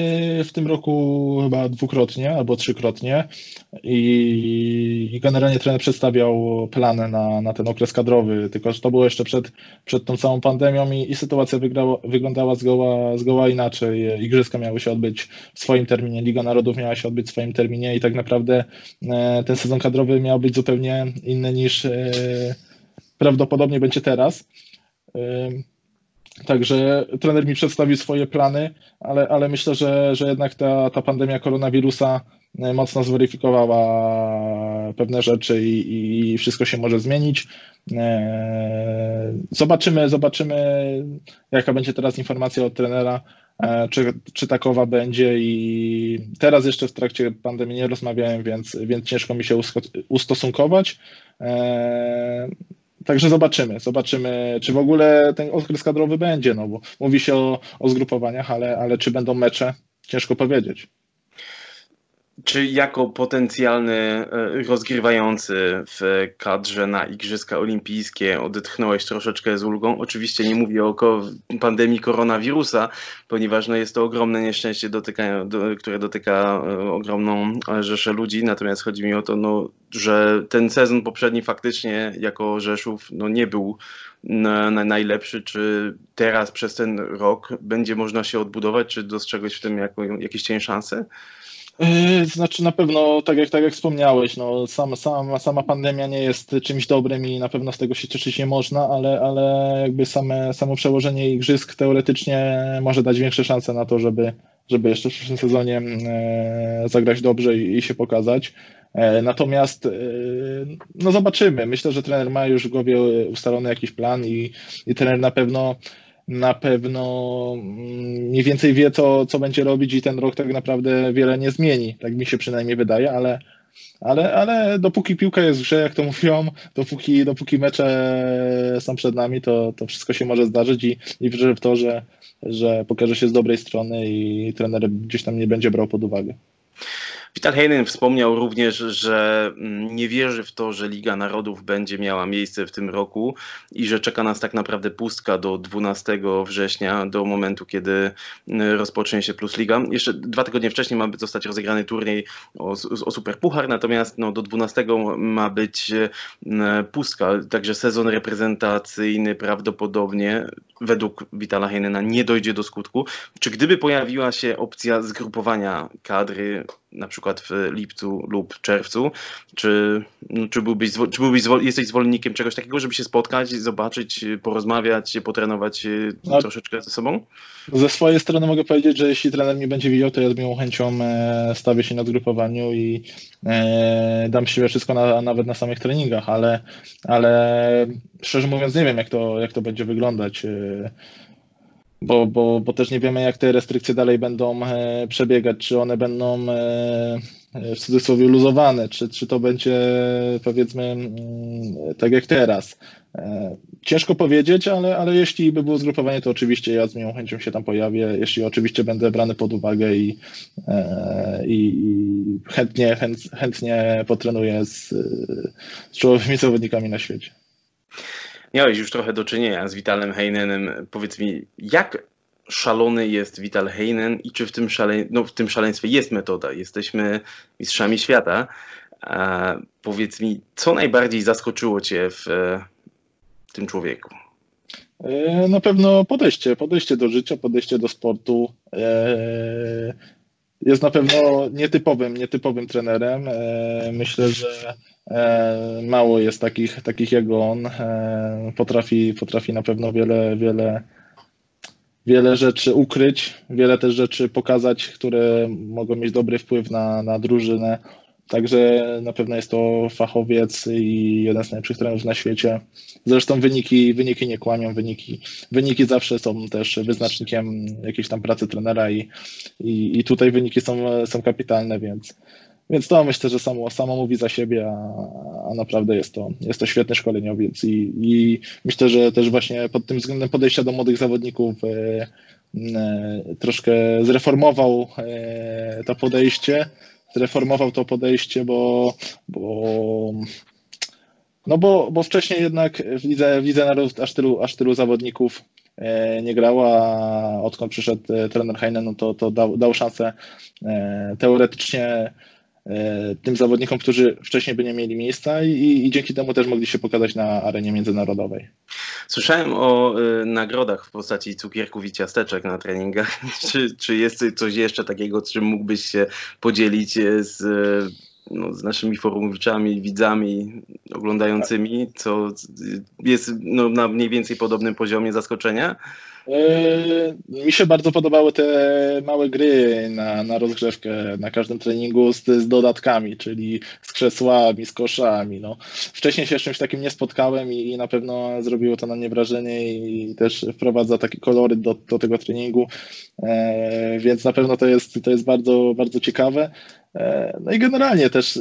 w tym roku chyba dwukrotnie albo trzykrotnie i, generalnie trener przedstawiał plany na, na ten okres kadrowy, tylko że to było jeszcze przed, przed tą całą pandemią i, i sytuacja wygrała, wyglądała zgoła, zgoła inaczej. Igrzyska miały się odbyć w swoim terminie, Liga Narodów miała się odbyć w swoim terminie i tak naprawdę e, ten sezon kadrowy miał być zupełnie inny niż e, prawdopodobnie będzie teraz. Także trener mi przedstawił swoje plany, ale, ale myślę, że, że jednak ta, ta pandemia koronawirusa e, mocno zweryfikowała pewne rzeczy i, i wszystko się może zmienić. E, zobaczymy, zobaczymy, jaka będzie teraz informacja od trenera, e, czy, czy takowa będzie i teraz jeszcze w trakcie pandemii nie rozmawiałem, więc, więc ciężko mi się ustosunkować Także zobaczymy, zobaczymy, czy w ogóle ten okres kadrowy będzie, no bo mówi się o, o zgrupowaniach, ale, ale czy będą mecze, ciężko powiedzieć. Czy jako potencjalny e, rozgrywający w kadrze na Igrzyska Olimpijskie odetchnąłeś troszeczkę z ulgą? Oczywiście nie mówię o pandemii koronawirusa, ponieważ no jest to ogromne nieszczęście, dotyka, do, które dotyka e, ogromną rzeszę ludzi. Natomiast chodzi mi o to, no, że ten sezon poprzedni faktycznie jako Rzeszów no, nie był na, na najlepszy. Czy teraz przez ten rok będzie można się odbudować? Czy dostrzegłeś w tym jako, jakieś cień szansy? Yy, znaczy na pewno, tak jak, tak jak wspomniałeś, no, sama, sama, sama pandemia nie jest czymś dobrym i na pewno z tego się cieszyć nie można, ale, ale jakby same, samo przełożenie igrzysk teoretycznie może dać większe szanse na to, żeby, żeby jeszcze w przyszłym sezonie e, zagrać dobrze i, i się pokazać. E, natomiast e, no zobaczymy. Myślę, że trener ma już w głowie ustalony jakiś plan i, i trener na pewno na pewno mm, mniej więcej wie, co, co będzie robić i ten rok tak naprawdę wiele nie zmieni. Tak mi się przynajmniej wydaje, ale, ale, ale dopóki piłka jest w grze, jak to mówią, (laughs) dopóki, dopóki mecze są przed nami, to, to wszystko się może zdarzyć i, i wierzę w to, że, że pokaże się z dobrej strony i trener gdzieś tam nie będzie brał pod uwagę. Vital Heinen wspomniał również, że mm, nie wierzy w to, że Liga Narodów będzie miała miejsce w tym roku i że czeka nas tak naprawdę pustka do 12 września, do momentu, kiedy mm, rozpocznie się Plus Liga. Jeszcze dwa tygodnie wcześniej ma zostać rozegrany turniej o, o Super Puchar, natomiast no, do 12 ma być mm, pustka, także sezon reprezentacyjny prawdopodobnie według Vitala Heinena nie dojdzie do skutku. Czy gdyby pojawiła się opcja zgrupowania kadry na przykład w lipcu lub czerwcu, czy, no, czy, byłbyś, czy byłbyś jesteś zwolennikiem czegoś takiego, żeby się spotkać, zobaczyć, porozmawiać, potrenować e, no, troszeczkę ze sobą? Ze swojej strony mogę powiedzieć, że jeśli trener mnie będzie widział, to ja z miłą chęcią e, stawię się na zgrupowaniu i e, dam siebie wszystko na, nawet na samych treningach, ale, ale szczerze mówiąc nie wiem, jak to, jak to będzie wyglądać bo, bo, bo też nie wiemy, jak te restrykcje dalej będą e, przebiegać, czy one będą e, w cudzysłowie luzowane, czy, czy to będzie powiedzmy mm, tak jak teraz. E, ciężko powiedzieć, ale, ale jeśli by było zgrupowanie, to oczywiście ja z miłą chęcią się tam pojawię, jeśli oczywiście będę brany pod uwagę i, i, i chętnie, chęt, chętnie potrenuję z, z czołowymi zawodnikami na świecie miałeś już trochę do czynienia z Vitalem Heinenem. Powiedz mi, jak szalony jest Vital Heinen i czy w tym, szale... no, w tym szaleństwie jest metoda? Jesteśmy mistrzami świata. A powiedz mi, co najbardziej zaskoczyło Cię w, w tym człowieku? E, na pewno podejście, podejście do życia, podejście do sportu. Jest na pewno nietypowym, nietypowym trenerem. E, myślę, że E, mało jest takich, takich jak on. E, potrafi, potrafi na pewno wiele, wiele, wiele rzeczy ukryć, wiele też rzeczy pokazać, które mogą mieć dobry wpływ na, na drużynę. Także na pewno jest to fachowiec i jeden z najlepszych trenerów na świecie. Zresztą wyniki, wyniki nie kłamią, wyniki, wyniki zawsze są też wyznacznikiem jakiejś tam pracy trenera i, i, i tutaj wyniki są, są kapitalne, więc więc to myślę, że samo, samo mówi za siebie, a, a naprawdę jest to, jest to świetny szkoleniowiec i, i myślę, że też właśnie pod tym względem podejścia do młodych zawodników e, e, troszkę zreformował e, to podejście, zreformował to podejście, bo, bo no bo, bo wcześniej jednak w Lidze, w Lidze Narodów aż tylu, aż tylu zawodników e, nie grała, a odkąd przyszedł e, trener Heinen, no to, to dał, dał szansę e, teoretycznie tym zawodnikom, którzy wcześniej by nie mieli miejsca i, i, dzięki temu też mogli się pokazać na arenie międzynarodowej. Słyszałem o y, nagrodach w postaci cukierków i ciasteczek na treningach. (laughs) czy, czy jest coś jeszcze takiego, czym mógłbyś się podzielić z, no, z naszymi forumowiczami, widzami oglądającymi, co jest no, na mniej więcej podobnym poziomie zaskoczenia? Yy, mi się bardzo podobały te małe gry na, na rozgrzewkę na każdym treningu z, z dodatkami, czyli z krzesłami, z koszami. No. Wcześniej się z czymś takim nie spotkałem i, i na pewno zrobiło to na mnie wrażenie i też wprowadza takie kolory do, do tego treningu, e, więc na pewno to jest, to jest bardzo, bardzo ciekawe. E, no i generalnie też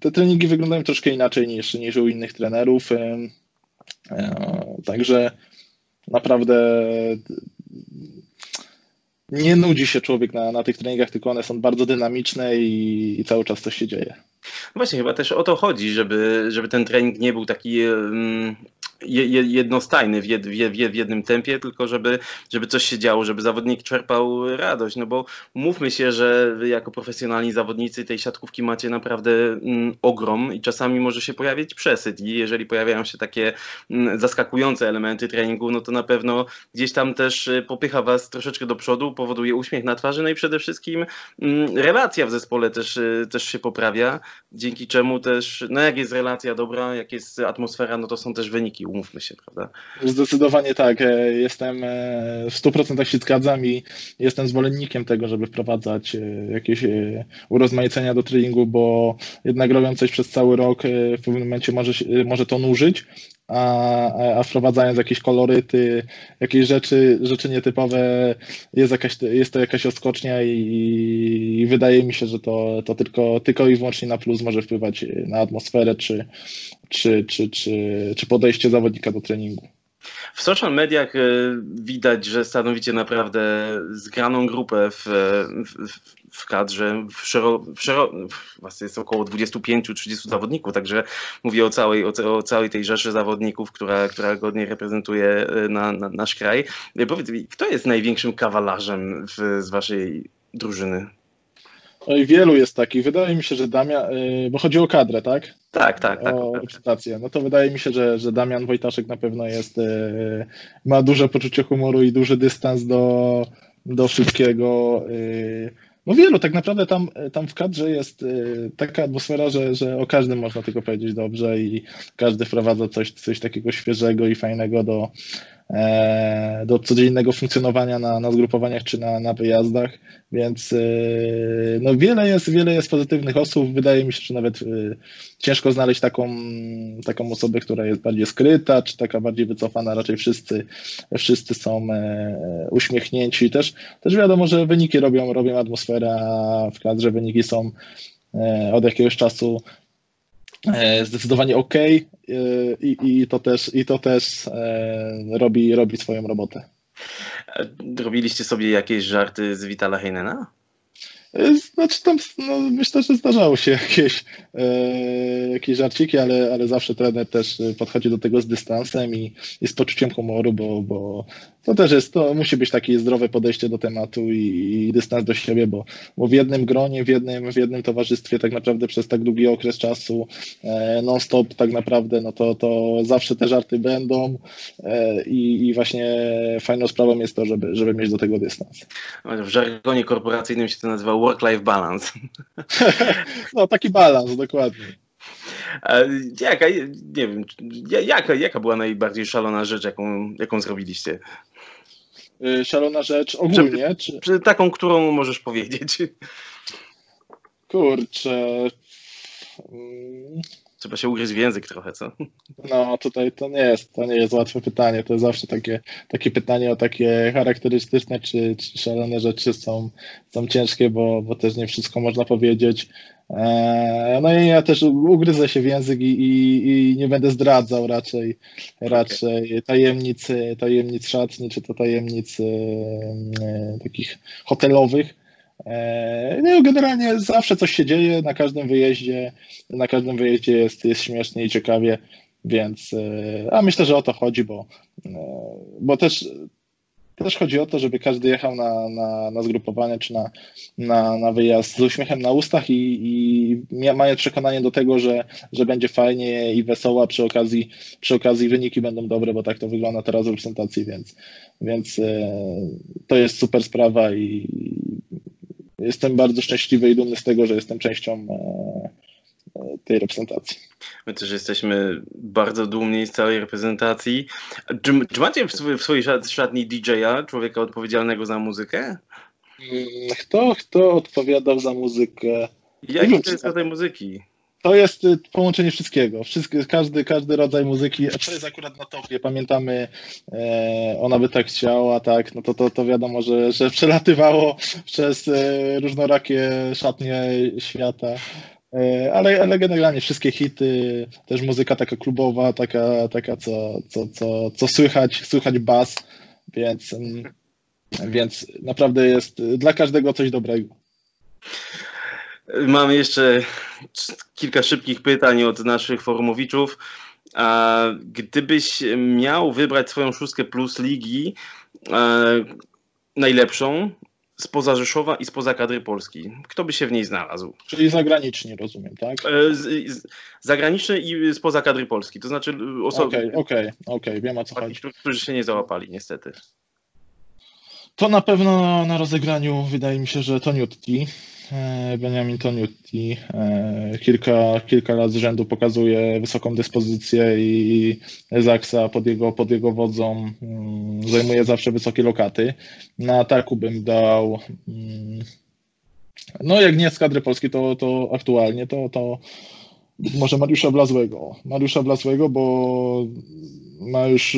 te treningi wyglądają troszkę inaczej niż, niż u innych trenerów. E, Także naprawdę nie nudzi się człowiek na, na tych treningach, tylko one są bardzo dynamiczne i, i cały czas coś się dzieje. Właśnie, chyba też o to chodzi, żeby, żeby ten trening nie był taki um, jednostajny w, jed, w, jednym tempie, tylko żeby, żeby coś się działo, żeby zawodnik czerpał radość. No bo mówmy się, że wy jako profesjonalni zawodnicy tej siatkówki macie naprawdę mm, ogrom i czasami może się pojawić przesyt. I jeżeli pojawiają się takie mm, zaskakujące elementy treningu, no to na pewno gdzieś tam też y, popycha was troszeczkę do przodu, powoduje uśmiech na twarzy, no i przede wszystkim mm, relacja w zespole też, y, też się poprawia, dzięki czemu też, no jak jest relacja dobra, jak jest atmosfera, no to są też wyniki umówmy się, prawda? Zdecydowanie tak. E, jestem e, w 100% się zgadzam i jestem zwolennikiem tego, żeby wprowadzać e, jakieś urozmaicenia do treningu, bo jednak robiąc coś przez cały rok, w pewnym momencie może, może to nużyć, a, a wprowadzając jakieś koloryty, jakieś rzeczy, rzeczy nietypowe, jest, jakaś, jest to jakaś odskocznia i, i wydaje mi się, że to, to tylko, tylko i wyłącznie na plus może wpływać na atmosferę czy, czy, czy, czy, czy podejście zawodnika do treningu. W social mediach e, widać, że stanowicie naprawdę zgraną grupę w, w, w kadrze. W szero, w szero, właściwie jest około 25-30 zawodników, także mówię o całej, o, o, całej tej rzeszy zawodników, która, która godnie reprezentuje e, na, na, nasz kraj. E, powiedz mi, kto jest największym kawalarzem w, z waszej drużyny? Oj, wielu jest takich. Wydaje mi się, że Damian, bo chodzi o kadrę, tak? Tak, tak, tak. O reprezentację. No to wydaje mi się, że, że Damian Wojtaszek na pewno jest, e, ma duże poczucie humoru i duży dystans do, do wszystkiego. E, no wielu, tak naprawdę tam, tam w kadrze jest taka atmosfera, że, że o każdym można tylko powiedzieć dobrze i każdy wprowadza coś, coś takiego świeżego i fajnego do, do codziennego funkcjonowania na, na zgrupowaniach czy na, na wyjazdach, więc e, no wiele, jest, wiele jest pozytywnych osób. Wydaje mi się, że nawet e, ciężko znaleźć taką, taką osobę, która jest bardziej skryta, czy taka bardziej wycofana. Raczej wszyscy, wszyscy są uśmiechnięci. Też, też wiadomo, że wyniki robią, robią atmosferę, a w kadrze wyniki są od jakiegoś czasu E, zdecydowanie ok e, i, i, to też, i to też e, robi, robi swoją robotę. Robiliście sobie jakieś żarty z Vitala Heinena? Znaczy tam, no, myślę, że zdarzało się jakieś, e, jakieś żarciki, ale, ale zawsze trener też podchodzi do tego z dystansem i, i z poczuciem humoru, bo, bo to też jest, to musi być takie zdrowe podejście do tematu i, i dystans do siebie, bo, bo w jednym gronie, w jednym, w jednym towarzystwie tak naprawdę przez tak długi okres czasu e, non-stop tak naprawdę, no to, to zawsze te żarty będą e, i, i właśnie fajną sprawą jest to, żeby, żeby mieć do tego dystans. W żargonie korporacyjnym się to nazywa work-life balance. (laughs) no taki balans, dokładnie. Jaka, nie wiem, jaka, jaka była najbardziej szalona rzecz, jaką, jaką zrobiliście? Y, szalona rzecz ogólnie? Czy, czy taką, którą możesz powiedzieć? Kurczę. Trzeba się ugryźć w język trochę, co? No, tutaj to nie jest, to nie jest łatwe pytanie. To jest zawsze takie, takie pytanie o takie charakterystyczne czy, czy szalone rzeczy są, są ciężkie, bo, bo też nie wszystko można powiedzieć. E, no i ja też ugryzę się w język i, i, i nie będę zdradzał raczej, raczej tajemnic, tajemnic szatni, czy to tajemnic e, takich hotelowych. E, no generalnie zawsze coś się dzieje na każdym wyjeździe, na każdym wyjeździe jest, jest śmiesznie i ciekawie, więc a myślę, że o to chodzi, bo, bo też też chodzi o to, żeby każdy jechał na, na, na zgrupowanie czy na, na, na wyjazd z uśmiechem na ustach i, i mając przekonanie do tego, że, że będzie fajnie i wesoło, a przy okazji, przy okazji wyniki będą dobre, bo tak to wygląda teraz w reprezentacji, więc, więc e, to jest super sprawa i jestem bardzo szczęśliwy i dumny z tego, że jestem częścią e, tej reprezentacji. My też jesteśmy bardzo dumni z całej reprezentacji. Czy, czy macie w, w swojej szatni DJ-a, człowieka odpowiedzialnego za muzykę? Mm, kto, kto odpowiadał za muzykę? Jaki to jest rodzaj muzyki? To jest y, połączenie wszystkiego. Wszystkie, każdy, każdy rodzaj muzyki. To jest akurat na topie. Pamiętamy, e, ona by tak chciała, tak, no to, to, to wiadomo, że, że przelatywało (laughs) przez e, różnorakie szatnie świata. E, ale, ale generalnie wszystkie hity, też muzyka taka klubowa, taka, taka co, co, co, co słychać, słychać bas, więc, mm, więc naprawdę jest dla każdego coś dobrego. Mamy jeszcze kilka szybkich pytań od naszych forumowiczów. Gdybyś miał wybrać swoją szóstkę plus ligi e, najlepszą, spoza Rzeszowa i spoza kadry Polski. Kto by się w niej znalazł? Czyli zagraniczni, rozumiem, tak? E, zagraniczny i spoza kadry Polski, to znaczy osoby. Okej, okay, okej, okay, okay, wiem o co chodzi. Którzy się nie załapali, niestety. To na pewno na rozegraniu wydaje mi się, że to Newty. E, Benjamin Toniutti e, kilka, kilka lat z rzędu pokazuje wysoką dyspozycję i Zaksa pod jego, pod jego wodzą mm, zajmuje zawsze wysokie lokaty. Na ataku bym dał mm, no jak nie z kadry polskiej, to, to aktualnie to, to może Mariusza Blazłego. Mariusza Blazłego, bo ma już,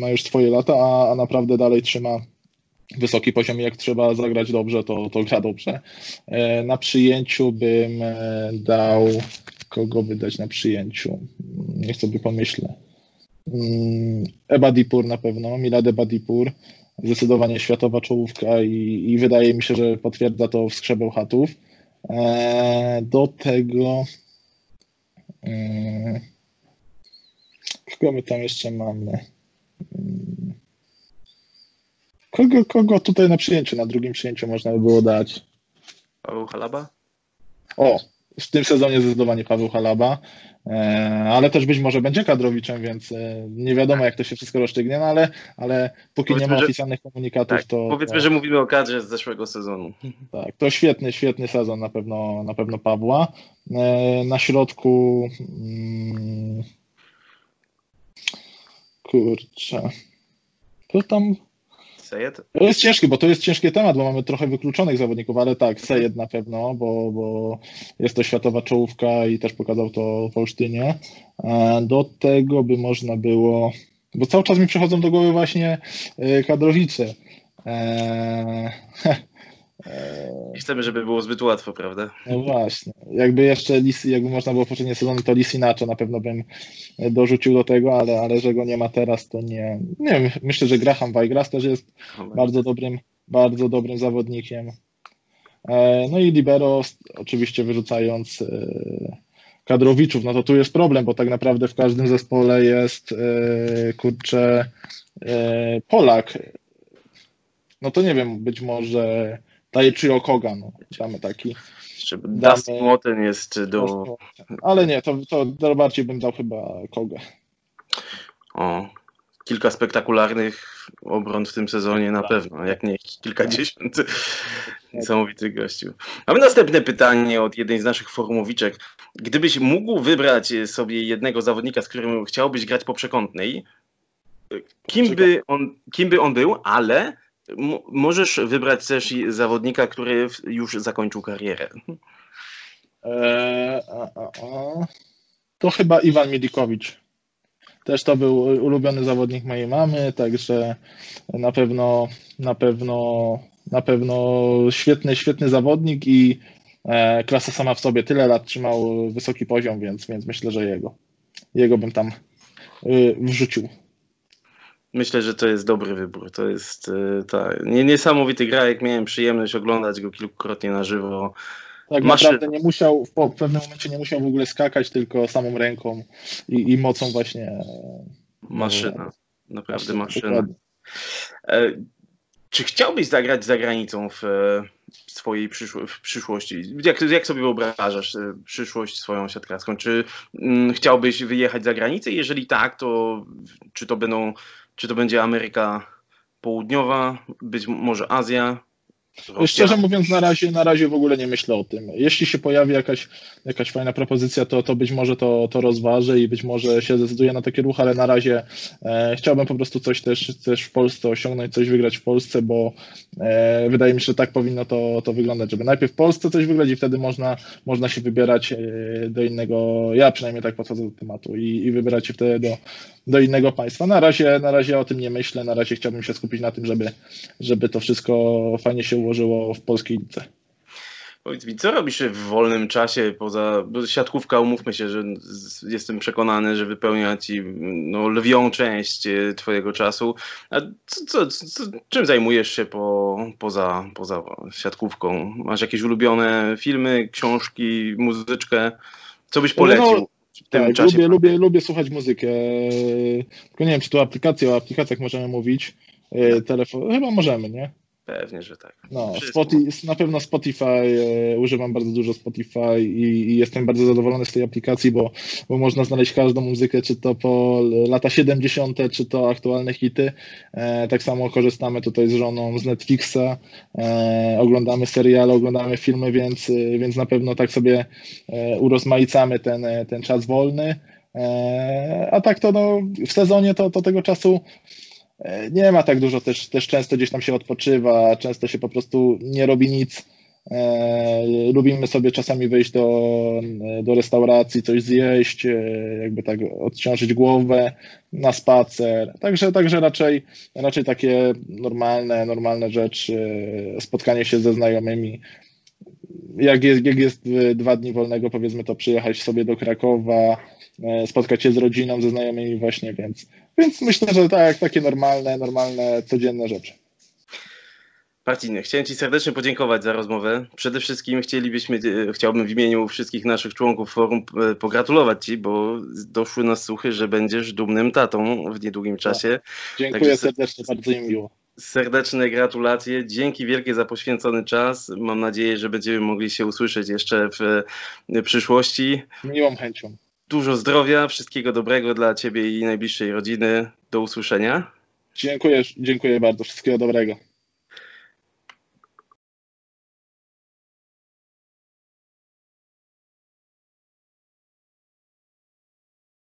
ma już swoje lata, a, a naprawdę dalej trzyma wysoki poziom i jak trzeba zagrać dobrze, to, to gra dobrze. E, na przyjęciu bym e, dał, kogo wydać na przyjęciu? Niech sobie pomyślę. Mm, Ebadipur na pewno, Milad Ebadipur, zdecydowanie światowa czołówka i, i wydaje mi się, że potwierdza to w skrzebeł chatów. E, do tego kogo my tam jeszcze mamy? Mm, Kogo, kogo tutaj na przyjęciu, na drugim przyjęciu można by było dać? Paweł Halaba? O, w tym sezonie zdecydowanie Paweł Halaba, e, ale też być może będzie kadrowiczem, więc e, nie wiadomo jak to się wszystko rozstrzygnie, no ale, ale póki powiedzmy, nie ma oficjalnych komunikatów, tak, to... Powiedzmy, to, że mówimy o kadrze z zeszłego sezonu. (laughs) Tak, to świetny, świetny sezon na pewno, na pewno Pawła. E, na środku... Hmm, kurczę... To tam Sejed? To jest ciężki, bo to jest ciężki temat, bo mamy trochę wykluczonych zawodników, ale tak, Sejed na pewno, bo, bo jest to światowa czołówka i też pokazał to w Olsztynie. Do tego by można było, bo cały czas mi przychodzą do głowy właśnie e, kadrowice. Eee, (laughs) Nie chcemy, żeby było zbyt łatwo, prawda? No właśnie. Jakby jeszcze Lisi, jakby można było poprzednie sezony, to Lisinaczo na pewno bym dorzucił do tego, ale, ale że go nie ma teraz, to nie. Nie wiem, myślę, że Graham Weigras też jest bardzo dobrym, bardzo dobrym zawodnikiem. E, no i Libero, oczywiście wyrzucając e, kadrowiczów, no to tu jest problem, bo tak naprawdę w każdym zespole jest e, kurczę Polak. No to nie wiem, być może Taichiro Koga, no, damy taki. Dustin Moten jest do... Ale nie, to, to bardziej bym dał chyba Kogę. O, kilka spektakularnych obron w tym sezonie na pewno, jak nie kilkadziesiąt niesamowitych gościów. Mamy następne pytanie od jednej z naszych forumowiczek. Gdybyś mógł wybrać sobie jednego zawodnika, z którym chciałbyś grać po przekątnej, kim by on, kim by on był, ale możesz wybrać też zawodnika, który już zakończył karierę. Eee, a, a, a. To chyba Iwan Midikowicz. Też to był ulubiony zawodnik mojej mamy, także na pewno, na pewno, na pewno świetny, świetny zawodnik i e, klasa sama w sobie. Tyle lat trzymał wysoki poziom, więc, więc myślę, że jego, jego bym tam y, wrzucił. Myślę, że to jest dobry wybór. To jest e, ta, niesamowity grajek. Miałem przyjemność oglądać go kilkukrotnie na żywo. Tak Maszyna. naprawdę nie musiał, w pewnym momencie nie musiał w ogóle skakać, tylko samą ręką i, i mocą właśnie. E, maszyna. Naprawdę maszyna. E, czy chciałbyś zagrać za granicą w swojej przyszło w przyszłości? Jak, jak sobie wyobrażasz przyszłość swoją siatkarską? Czy mm, chciałbyś wyjechać za granicę? Jeżeli tak, to czy to będą czy to będzie Ameryka Południowa, być może Azja. Szczerze mówiąc, na razie, na razie w ogóle nie myślę o tym. Jeśli się pojawi jakaś, jakaś fajna propozycja, to, to być może to, to rozważę i być może się zdecyduję na taki ruch, ale na razie e, chciałbym po prostu coś też, też w Polsce osiągnąć, coś wygrać w Polsce, bo e, wydaje mi się, że tak powinno to, to wyglądać, żeby najpierw w Polsce coś wygrać i wtedy można, można się wybierać e, do innego, ja przynajmniej tak podchodzę do tematu i, i wybierać się wtedy do, do innego państwa. Na razie, na razie o tym nie myślę, na razie chciałbym się skupić na tym, żeby, żeby to wszystko fajnie się ułożyło w polskiej lidze. Powiedz mi, co robisz w wolnym czasie poza, bo siatkówka, umówmy się, że jestem przekonany, że wypełnia ci no, lwią część e, twojego czasu. A co, co, co, czym zajmujesz się po, poza, poza siatkówką? Masz jakieś ulubione filmy, książki, muzyczkę? Co byś polecił? No, w tym tak, czasie? Lubię, lubię, lubię słuchać muzykę. Tylko nie wiem, czy tu aplikacje, o aplikacjach możemy mówić. E, telefon, chyba możemy, nie? Pewnie, że tak. No, Spotify, na pewno Spotify, e, używam bardzo dużo Spotify i, i, jestem bardzo zadowolony z tej aplikacji, bo, bo można znaleźć każdą muzykę, czy to po lata 70., czy to aktualne hity. E, tak samo korzystamy tutaj z żoną z Netflixa, e, oglądamy seriale, oglądamy filmy, więc, więc na pewno tak sobie e, urozmaicamy ten, ten czas wolny. E, a tak to no, w sezonie to, to tego czasu E, nie ma tak dużo, też, też często gdzieś tam się odpoczywa, często się po prostu nie robi nic. E, lubimy sobie czasami wyjść do, do restauracji, coś zjeść, e, jakby tak odciążyć głowę na spacer. Także, także raczej, raczej takie normalne, normalne rzeczy, spotkanie się ze znajomymi. Jak jest, jak jest dwa dni wolnego, powiedzmy to przyjechać sobie do Krakowa, spotkać się z rodziną, ze znajomymi właśnie, więc więc myślę, że tak, takie normalne, normalne, codzienne rzeczy. Marcin, chciałem Ci serdecznie podziękować za rozmowę. Przede wszystkim chcielibyśmy, e, chciałbym w imieniu wszystkich naszych członków forum e, pogratulować Ci, bo doszły nas słuchy, że będziesz dumnym tatą w niedługim tak. czasie. Dziękuję Także serdecznie, bardzo mi miło. Serdeczne gratulacje. Dzięki wielkie za poświęcony czas. Mam nadzieję, że będziemy mogli się usłyszeć jeszcze w przyszłości. Miłą chęcią. Dużo zdrowia, wszystkiego dobrego dla Ciebie i najbliższej rodziny. Do usłyszenia. Dziękuję, dziękuję bardzo. Wszystkiego dobrego.